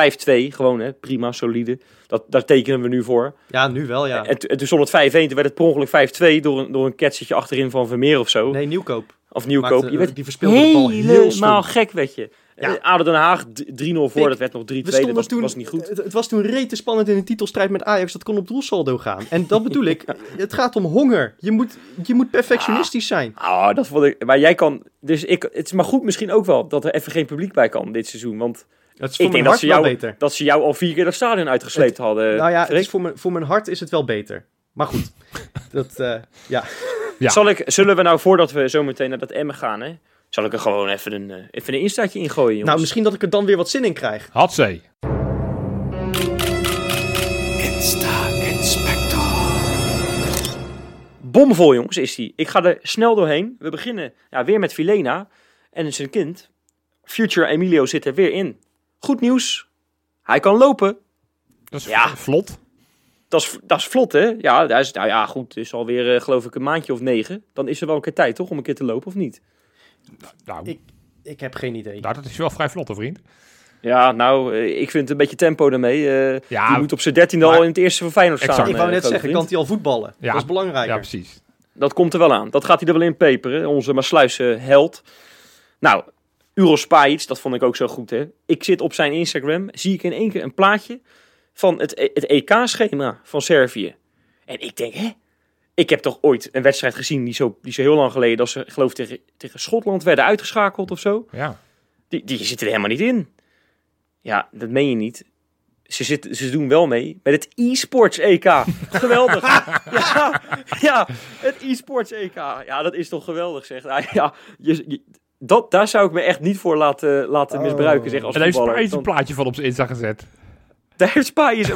gewoon hè, prima, solide. Dat, daar tekenen we nu voor. Ja, nu wel, ja. En, en toen stond het 5-1, toen werd het per ongeluk 5-2 door een, door een achterin van Vermeer of zo. Nee, Nieuwkoop. Of Nieuwkoop. Maakte, je werd die verspeelde de bal heel helemaal gek, weet je. Ja. Ja. ADO Den Haag d- 3-0 voor, dat werd nog 3-2. We Dat was, toen, was niet goed. Het, het was toen rete spannend in een titelstrijd met Ajax. Dat kon op doelsaldo gaan. En dat bedoel ik. Het gaat om honger. Je moet, je moet perfectionistisch zijn. Ah, dat vond ik. Maar jij kan. Dus ik, het is maar goed misschien ook wel dat er even geen publiek bij kan dit seizoen. Want Het is voor ik mijn denk dat hart ze, wel jou, beter. dat ze jou al vier keer dat stadion uitgesleept hadden. Nou ja, het is voor, mijn, voor mijn hart is het wel beter. Maar goed, dat, eh, ja. Ja. Zal ik, zullen we nou voordat we zo meteen naar dat Emmen gaan, hè? Zal ik er gewoon even een, eh, even een instaatje ingooien, jongens? Nou, misschien dat ik er dan weer wat zin in krijg. Hatzee. Bomvol, jongens, is die. Ik ga er snel doorheen. We beginnen ja, weer met Filena en zijn kind. Future Emilio zit er weer in. Goed nieuws. Hij kan lopen. Dat is Ja. vlot. Dat is, dat is vlot, hè? Ja, dat is, nou ja, goed. Het is alweer, eh, geloof ik, een maandje of negen. Dan is er wel een keer tijd, toch? Om een keer te lopen, of niet? Nou, Ik- Ik heb geen idee. nou, dat is wel vrij vlot, vriend. Ja, nou, eh, ik vind een beetje tempo daarmee. eh Ja, die moet op zijn dertiende al in het eerste van Feyenoord staan. Ik wou net zeggen, vriend. kan hij al voetballen? Ja. Dat is belangrijker. Ja, precies. Dat komt er wel aan. Dat gaat hij er wel in peperen. Onze Maasluis eh, held. Nou, Uros Spajic, dat vond ik ook zo goed. Hè? Ik zit op zijn Instagram, zie ik in één keer een plaatje van het, E- het EK-schema van Servië. En ik denk, hè? Ik heb toch ooit een wedstrijd gezien die zo, die zo heel lang geleden, dat ze geloof ik tegen, tegen Schotland werden uitgeschakeld of zo. Ja. Die, die zitten er helemaal niet in. Ja, dat meen je niet. Ze, zitten, ze doen wel mee met het e-sports EK. Geweldig. ja, ja, het e-sports EK. Ja, dat is toch geweldig zeg. Nou, ja, je, je- dat, daar zou ik me echt niet voor laten, laten Oh. misbruiken zeg, als En daar heeft voetballer. Spijs een plaatje van op zijn Insta gezet. Daar heeft Spijs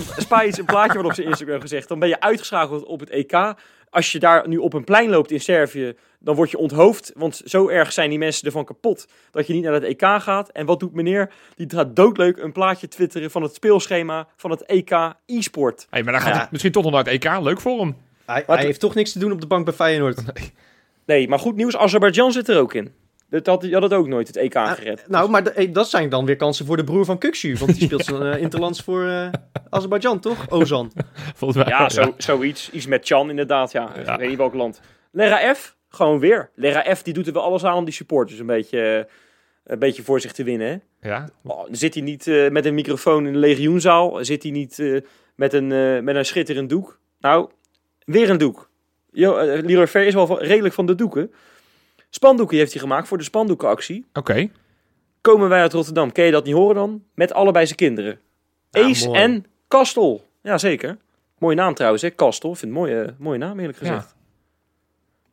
een, plaatje van op zijn Instagram gezegd. Dan ben je uitgeschakeld op het EK. Als je daar nu op een plein loopt in Servië, dan word je onthoofd. Want zo erg zijn die mensen ervan kapot dat je niet naar het EK gaat. En wat doet meneer? Die gaat doodleuk een plaatje twitteren van het speelschema van het EK e-sport. Hey, maar dan gaat Ja. het misschien toch nog naar het EK. Leuk voor hem. Hij heeft toch niks te doen op de bank bij Feyenoord. Nee, maar goed nieuws, Azerbeidzjan zit er ook in. Dat had, had het ook nooit, het EK Ah, gered. Nou, maar de- eh, dat zijn dan weer kansen voor de broer van Kuksu. Want die speelt zijn eh, interlands voor eh Azerbeidzjan, toch? Ozan. Volgens mij. Ja, zo, zoiets. Iets met Chan inderdaad, ja. Ja. Ik weet niet welk land. Lega F, gewoon weer. Lega F, die doet er wel alles aan om die supporters een beetje, een beetje voor zich te winnen, hè. Ja. Oh, zit hij niet eh, met een microfoon in de legioenzaal. Zit hij niet eh, met, een, eh, met een schitterend doek. Nou, weer een doek. Jo, Leroy Ver is wel van- redelijk van de doeken. Spandoeken heeft hij gemaakt voor de spandoekenactie. Oké. Komen wij uit Rotterdam. Kun je dat niet horen dan? Met allebei zijn kinderen. Ja, Ace mooi. en Kastel. Ja, zeker. Mooie naam trouwens, hè? Kastel. Ik vind het een mooie, mooie naam, eerlijk Ja. gezegd.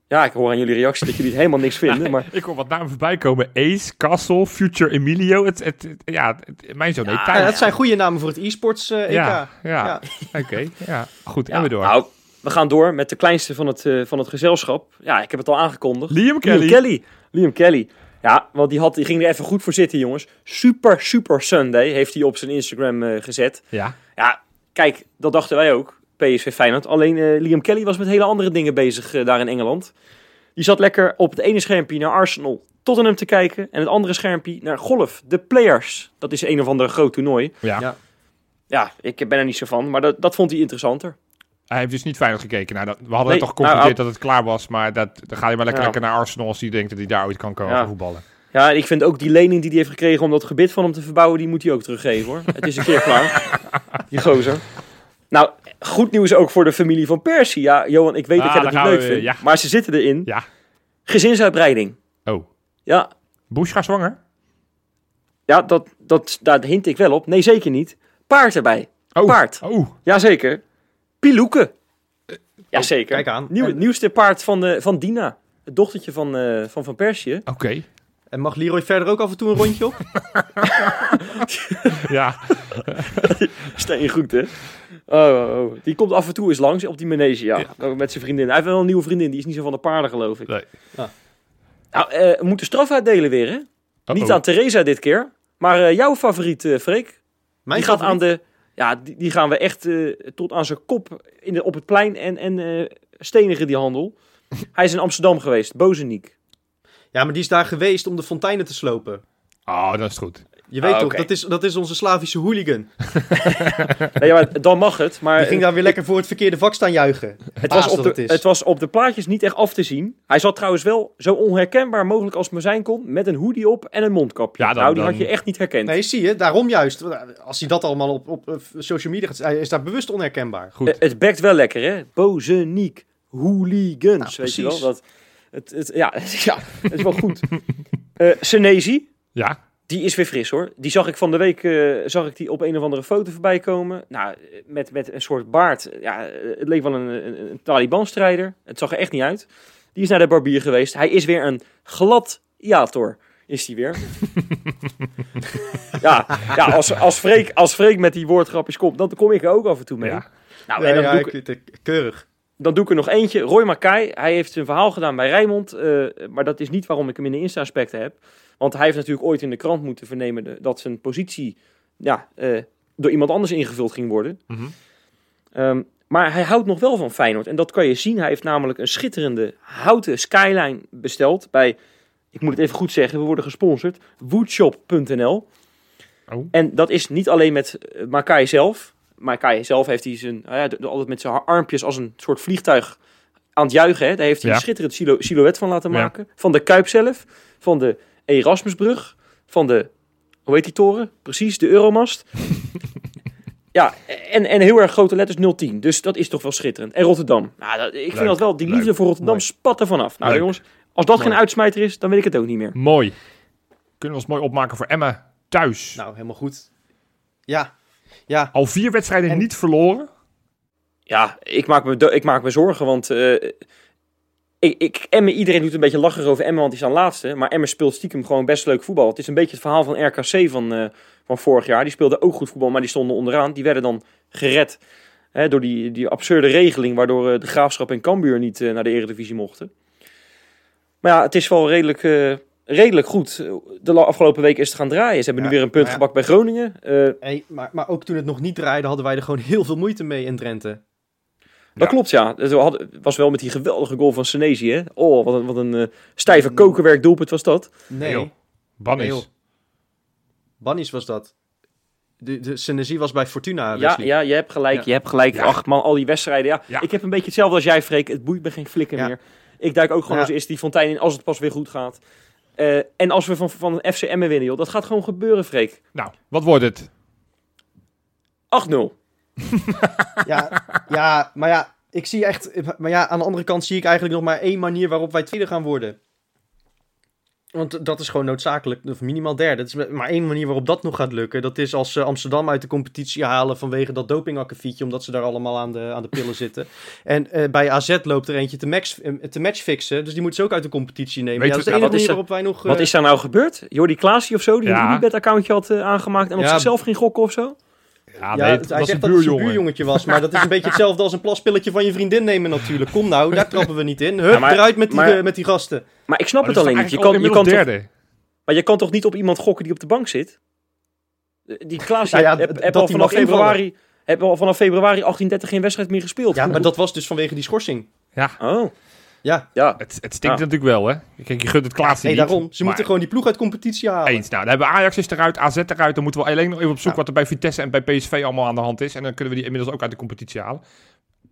Ja. ik hoor aan jullie reactie dat jullie het helemaal niks vinden. Maar Ik hoor wat namen voorbij komen. Ace, Castle, Future Emilio. Het, het, het- ja, het- mijn zoon heet Ja, Ja, Thijs. dat zijn goede namen voor het e-sports eh, EK. Ja, ja. Ja. Oké. Ja, goed. ja, en weer door. nou, we gaan door met de kleinste van het, eh, van het gezelschap. Ja, ik heb het al aangekondigd. Liam Kelly. Liam Kelly. Liam Kelly. Ja, want die, had, die ging er even goed voor zitten, jongens. Super, super Sunday heeft hij op zijn Instagram eh, gezet. Ja. Ja, kijk, dat dachten wij ook. PSV Feyenoord. Alleen eh, Liam Kelly was met hele andere dingen bezig daar in Engeland. Die zat lekker op het ene schermpje naar Arsenal, Tottenham te kijken. En het andere schermpje naar golf, de Players. Dat is een of ander groot toernooi. Ja. Ja. Ja, ik ben er niet zo van, maar dat, dat vond hij interessanter. Hij heeft dus niet fijn gekeken. Nou, dat, we hadden Nee, toch geconcludeerd nou, dat het klaar was. Maar dat, dan ga je maar lekker, Ja. lekker naar Arsenal als hij denkt dat hij daar ooit kan komen Ja. voetballen. Ja, en ik vind ook die lening die hij heeft gekregen om dat gebit van hem te verbouwen, die moet hij ook teruggeven hoor. Het is een keer klaar. Die gozer. Nou, goed nieuws ook voor de familie van Persie. Ja, Johan, ik weet Ah, dat jij dat niet leuk we, vindt. ja. Maar ze zitten erin. Ja. Gezinsuitbreiding. Oh. Ja, Bush gaat zwanger? ja dat, dat, daar hint ik wel op. Nee, zeker niet. Paard erbij. Oh. Paard. Oh. Jazeker. Piloeken. Jazeker. kijk aan. Nieuw, En- Nieuwste paard van, de, van Dina. Het dochtertje van eh, van, van Persie. Oké. En mag Leroy verder ook af en toe een rondje op? Ja. Steen goed, hè? Oh, oh, oh. Die komt af en toe eens langs op die manege, ja. Ook Met zijn vriendin. Hij heeft wel een nieuwe vriendin, die is niet zo van de paarden, geloof ik. Nee. Nou, eh, we moeten straf uitdelen weer, hè? Niet aan Theresa dit keer, maar eh, jouw favoriet, eh Freek. Mijn die gaat aan de... Ja, die, die gaan we echt eh, tot aan zijn kop in de, op het plein en, en eh, stenigen die handel. Hij is in Amsterdam geweest, Bozeniek. Ja, maar die is daar geweest om de fonteinen te slopen. Oh, dat is goed. Je weet Ah, toch, dat is, dat is onze Slavische hooligan. Nee, maar dan mag het, maar... Die ging daar weer lekker voor het verkeerde vak staan juichen. Het was, op de, het is. het was op de plaatjes niet echt af te zien. Hij zat trouwens wel zo onherkenbaar mogelijk als maar zijn kon. Met een hoodie op en een mondkapje. Ja, dan- nou, die dan- had je echt niet herkend. Nee, zie je, daarom juist. Als hij dat allemaal op, op, op social media gaat... Hij is daar bewust onherkenbaar. Goed. Eh, het bekt wel lekker, hè? Bozeniek. Hooligans. Ja, weet je wel? precies. Dat, het, het, ja, ja, het is wel goed. Eh Senezi, Ja. Die is weer fris hoor. Die zag ik van de week eh, zag ik die op een of andere foto voorbij komen. Nou, eh, met, met een soort baard. Ja, eh, het leek wel een, een, een Taliban-strijder. Het zag er echt niet uit. Die is naar de barbier geweest. Hij is weer een gladiator. Is hij weer. ja, ja als, als, Freek, als Freek met die woordgrapjes komt, dan kom ik er ook af en toe mee. Ja. Nou, Ja, en dan, ja, doe ik ik, keurig. dan doe ik er nog eentje. Roy Mackay, hij heeft zijn verhaal gedaan bij Rijnmond. eh, maar dat is niet waarom ik hem in de Insta-aspecten heb. Want hij heeft natuurlijk ooit in de krant moeten vernemen de- dat zijn positie ja, eh, door iemand anders ingevuld ging worden. Mhm. Ehm, maar hij houdt nog wel van Feyenoord. En dat kan je zien. Hij heeft namelijk een schitterende houten skyline besteld bij, ik moet het even goed zeggen, we worden gesponsord, woodshop.nl. Oh. En dat is niet alleen met uh, Makai zelf. Makai zelf heeft hij zijn, nou ja, altijd met zijn armpjes als een soort vliegtuig aan het juichen. Hè. Daar heeft hij Ja. een schitterend silhouet van laten Ja. maken. Van de Kuip zelf, van de Erasmusbrug, van de, hoe heet die toren? Precies, de Euromast. ja, en, en heel erg grote letters 010. Dus dat is toch wel schitterend. En Rotterdam. Nou, dat, ik vind dat wel, die leuk. liefde voor Rotterdam Mooi. spat er vanaf. Nou Leuk. jongens, als dat Mooi. geen uitsmijter is, dan weet ik het ook niet meer. Mooi. Kunnen we ons mooi opmaken voor Emma thuis. Nou, helemaal goed. Ja, ja. Al vier wedstrijden En- niet verloren. Ja, ik maak me, ik maak me zorgen, want eh ik, ik, Emmen, iedereen doet een beetje lachen over Emmen, want die staan laatste. Maar Emmen speelt stiekem gewoon best leuk voetbal. Het is een beetje het verhaal van RKC van, eh, van vorig jaar. Die speelden ook goed voetbal, maar die stonden onderaan. Die werden dan gered hè, door die, die absurde regeling, waardoor eh, de Graafschap en Cambuur niet eh, naar de Eredivisie mochten. Maar ja, het is wel redelijk, eh, redelijk goed. De afgelopen week is het gaan draaien. Ze hebben Ja, nu weer een punt ja. gebakt bij Groningen. Eh, Hey, maar, maar ook toen het nog niet draaide, hadden wij er gewoon heel veel moeite mee in Drenthe. Dat klopt, ja. Het had- het was wel met die geweldige goal van Senesi, hè. Oh, wat een, wat een eh, stijve kokenwerk doelpunt was dat. Nee, joh. Bannis. Nee, joh. Bannies was dat. De, de Senesi was bij Fortuna, Ja, Wesley. ja, je hebt gelijk. Ja. Je hebt gelijk. Ja. Ach man, al die wedstrijden. Ja. Ja. Ik heb een beetje hetzelfde als jij, Freek. Het boeit me geen flikker Ja. meer. Ik duik ook gewoon Ja. als eerste die fontein in als het pas weer goed gaat. Eh, en als we van, van FCM winnen, joh. Dat gaat gewoon gebeuren, Freek. Nou, wat wordt het? 8-0. Ja, ja, maar ja, ik zie echt... Maar ja, aan de andere kant zie ik eigenlijk nog maar één manier waarop wij tweede gaan worden. Want dat is gewoon noodzakelijk, of minimaal derde. Het is maar één manier waarop dat nog gaat lukken. Dat is als ze Amsterdam uit de competitie halen vanwege dat dopingakkefietje, omdat ze daar allemaal aan de, aan de pillen zitten. En eh, bij AZ loopt er eentje te, max, eh, te matchfixen, dus die moeten ze ook uit de competitie nemen. Weet ja, dat is de enige manier er- waarop wij nog... Wat eh, is daar nou gebeurd? Jordi Klaasie of zo, die Ja. een Unibet-accountje had eh, aangemaakt en op Ja. zichzelf ging gokken of zo? Ja, nee, hij het was zegt een dat het buurjongen. buurjongetje was, maar dat is een beetje hetzelfde als een plaspilletje van je vriendin nemen natuurlijk. Kom nou, daar trappen we niet in. Hup, Ja, maar- eruit met die, maar- eh, met die gasten. Maar ik snap Maar het alleen niet. Je kan, je kan toch, derde. maar je kan toch niet op iemand gokken die op de bank zit? Eh, Die Nou ja, heb, heb al vanaf februari, heb al vanaf februari 1830 geen wedstrijd meer gespeeld. Ja, maar dat was dus vanwege die schorsing. Ja, Oh, Ja, ja. het, het stinkt Ja. natuurlijk wel, hè. Kijk, je gunt het Klaas nee, niet. daarom. Ze maar moeten gewoon die ploeg uit competitie halen. Eens. Nou, dan hebben we Ajax is eruit, AZ eruit. Dan moeten we alleen nog even op zoek Ja. wat er bij Vitesse en bij PSV allemaal aan de hand is. En dan kunnen we die inmiddels ook uit de competitie halen.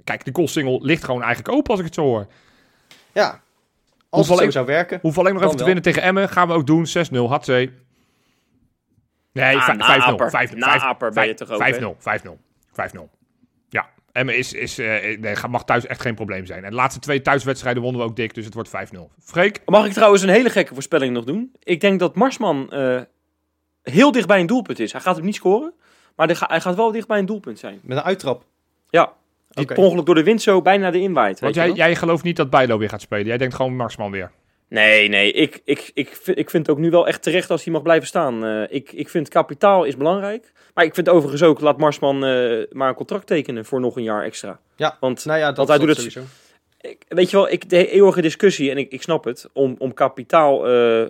Kijk, de goalsingel ligt gewoon eigenlijk open als ik het zo hoor. Ja, als Hoeveel het zo zou werken. Hoeven alleen nog even te winnen tegen Emmen. Gaan we ook doen. 6-0. Hatzee. Nee, Ah, vij- 5-0. naaper. 5-0. Naaper ben je toch ook, hè? 5-0. 5-0. 5-0. Emmen is, is, eh, nee, mag thuis echt geen probleem zijn. En de laatste twee thuiswedstrijden wonnen we ook dik, dus het wordt 5-0. Freek? Mag ik trouwens een hele gekke voorspelling nog doen? Ik denk dat Marsman eh, heel dicht bij een doelpunt is. Hij gaat hem niet scoren, maar hij ga- hij gaat wel dicht bij een doelpunt zijn. Met een uittrap. Ja, die Oké. per ongeluk door de wind zo bijna de inwaait. Want jij, jij gelooft niet dat Bijlo weer gaat spelen. Jij denkt gewoon Marsman weer. Nee, nee. Ik, ik, ik, vind- ik vind het ook nu wel echt terecht als hij mag blijven staan. Eh, ik, ik vind kapitaal is belangrijk. Maar ik vind overigens ook, laat Marsman eh, maar een contract tekenen voor nog een jaar extra. Ja. Want Nou ja, dat, Want hij dat doet het- sowieso. ik, weet je wel, ik, de eeuwige discussie, en ik, ik snap het, om, om kapitaal... eh,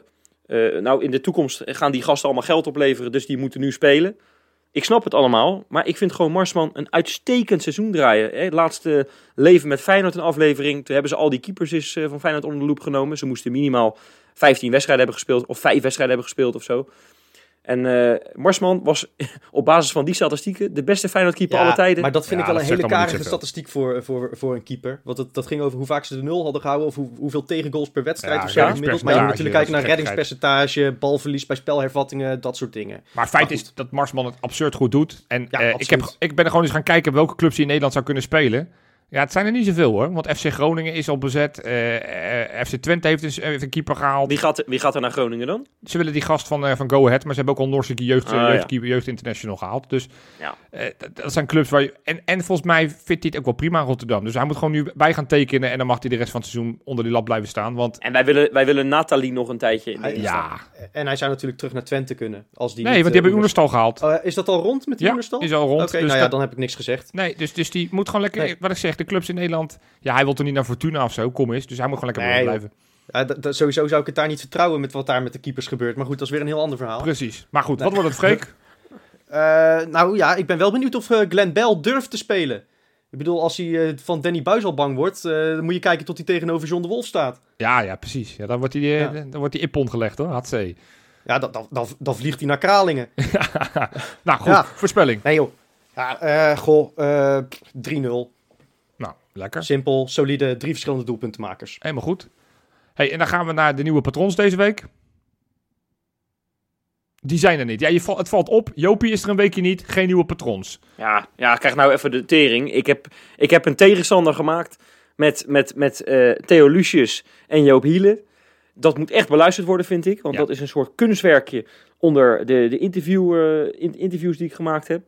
nou, in de toekomst gaan die gasten allemaal geld opleveren, dus die moeten nu spelen. Ik snap het allemaal, maar ik vind gewoon Marsman een uitstekend seizoen draaien. Het laatste leven met Feyenoord een aflevering, toen hebben ze al die keepers is, eh, van Feyenoord onder de loep genomen. Ze moesten minimaal 15 wedstrijden hebben gespeeld, of 5 wedstrijden hebben gespeeld of zo. En eh, Marsman was op basis van die statistieken de beste Feyenoord-keeper Ja, alle tijden. maar dat vind Ja, ik wel een hele karige statistiek voor, voor, voor een keeper. Want het, dat ging over hoe vaak ze de nul hadden gehouden. Of hoe, hoeveel tegengoals per wedstrijd Ja, of zo ja, gemiddeld. Maar je moet natuurlijk kijken naar reddingspercentage, balverlies bij spelhervattingen, dat soort dingen. Maar feit Maar is dat Marsman het absurd goed doet. En Ja, eh, ik, heb, ik ben er gewoon eens gaan kijken welke clubs die in Nederland zou kunnen spelen. Ja, het zijn er niet zoveel hoor. Want FC Groningen is al bezet. eh, eh, FC Twente heeft een, heeft een keeper gehaald. Wie gaat, wie gaat er naar Groningen dan? Ze willen die gast van, eh, van Go Ahead, maar ze hebben ook al Noorse jeugd, Ah, jeugd, ja. jeugd International gehaald. Dus Ja. eh, dat, dat zijn clubs waar je... En, en volgens mij vindt hij het ook wel prima in Rotterdam. Dus hij moet gewoon nu bij gaan tekenen en dan mag hij de rest van het seizoen onder die lat blijven staan. Want En wij willen, wij willen Nathalie nog een tijdje in de Hij- dienst ja, En hij zou natuurlijk terug naar Twente kunnen. Als die nee, niet, want die hebben Oenerstal gehaald. Oh, is dat al rond met die Ja, Oenerstal? is al rond. Oké, dus nou ja, dat- dan heb ik niks gezegd. Nee, dus, dus die moet gewoon lekker, Nee. wat ik zeg, de clubs in Nederland. Ja, hij wil toch niet naar Fortuna of zo, kom eens. Dus hij moet gewoon lekker Nee, blijven. Ja, sowieso zou ik het daar niet vertrouwen met wat daar met de keepers gebeurt. Maar goed, dat is weer een heel ander verhaal. Precies. Maar goed, wat wordt het, Freek? Eh, nou ja, ik ben wel benieuwd of eh, Glenn Bell durft te spelen. Ik bedoel, als hij eh, van Danny Buis al bang wordt, dan moet je kijken tot hij tegenover John de Wolf staat. Ja, ja, precies. Ja, dan wordt hij Ja. dan wordt hij ippon gelegd, hoor. Hatzee. Ja, dan, dan, dan, dan vliegt hij naar Kralingen. nou, goed. Ja. Voorspelling. Nee joh. Ja, goh, eh, 3-0. Lekker. Simpel, solide, drie verschillende doelpuntenmakers. Helemaal goed. Hey, en dan gaan we naar de nieuwe patrons deze week. Die zijn er niet. Ja, je val- het valt op. Jopie is er een weekje niet. Geen nieuwe patrons. Ja, ja, krijg nou even de tering. Ik heb, ik heb een tegenstander gemaakt met, met, met eh, Theo Lucius en Joop Hielen. Dat moet echt beluisterd worden, vind ik. Want Ja. dat is een soort kunstwerkje onder de, de interview, eh, in- interviews die ik gemaakt heb.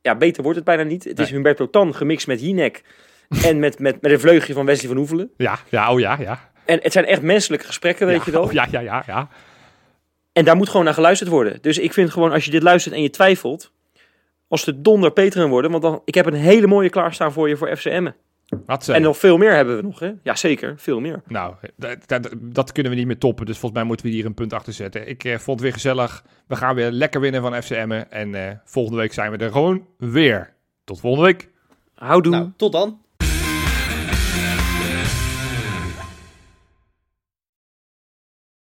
Ja, beter wordt het bijna niet. Het is. Humberto Tan gemixt met Hinek. en met, met, met een vleugje van Wesley van Hoevelen. Ja, ja, oh ja, ja. En het zijn echt menselijke gesprekken, weet ja, je wel. oh ja, ja, ja, ja. En daar moet gewoon naar geluisterd worden. Dus ik vind gewoon, als je dit luistert en je twijfelt, als de donder Peteren worden, want dan, ik heb een hele mooie klaarstaan voor je voor FCM'en. Hatzee. En nog veel meer hebben we nog, hè? Ja, zeker, veel meer. Nou, dat, dat, dat kunnen we niet meer toppen. Dus volgens mij moeten we hier een punt achter zetten. Ik eh, vond het weer gezellig. We gaan weer lekker winnen van FCM'en. En eh, volgende week zijn we er gewoon weer. Tot volgende week. Houdoe. Nou, tot dan.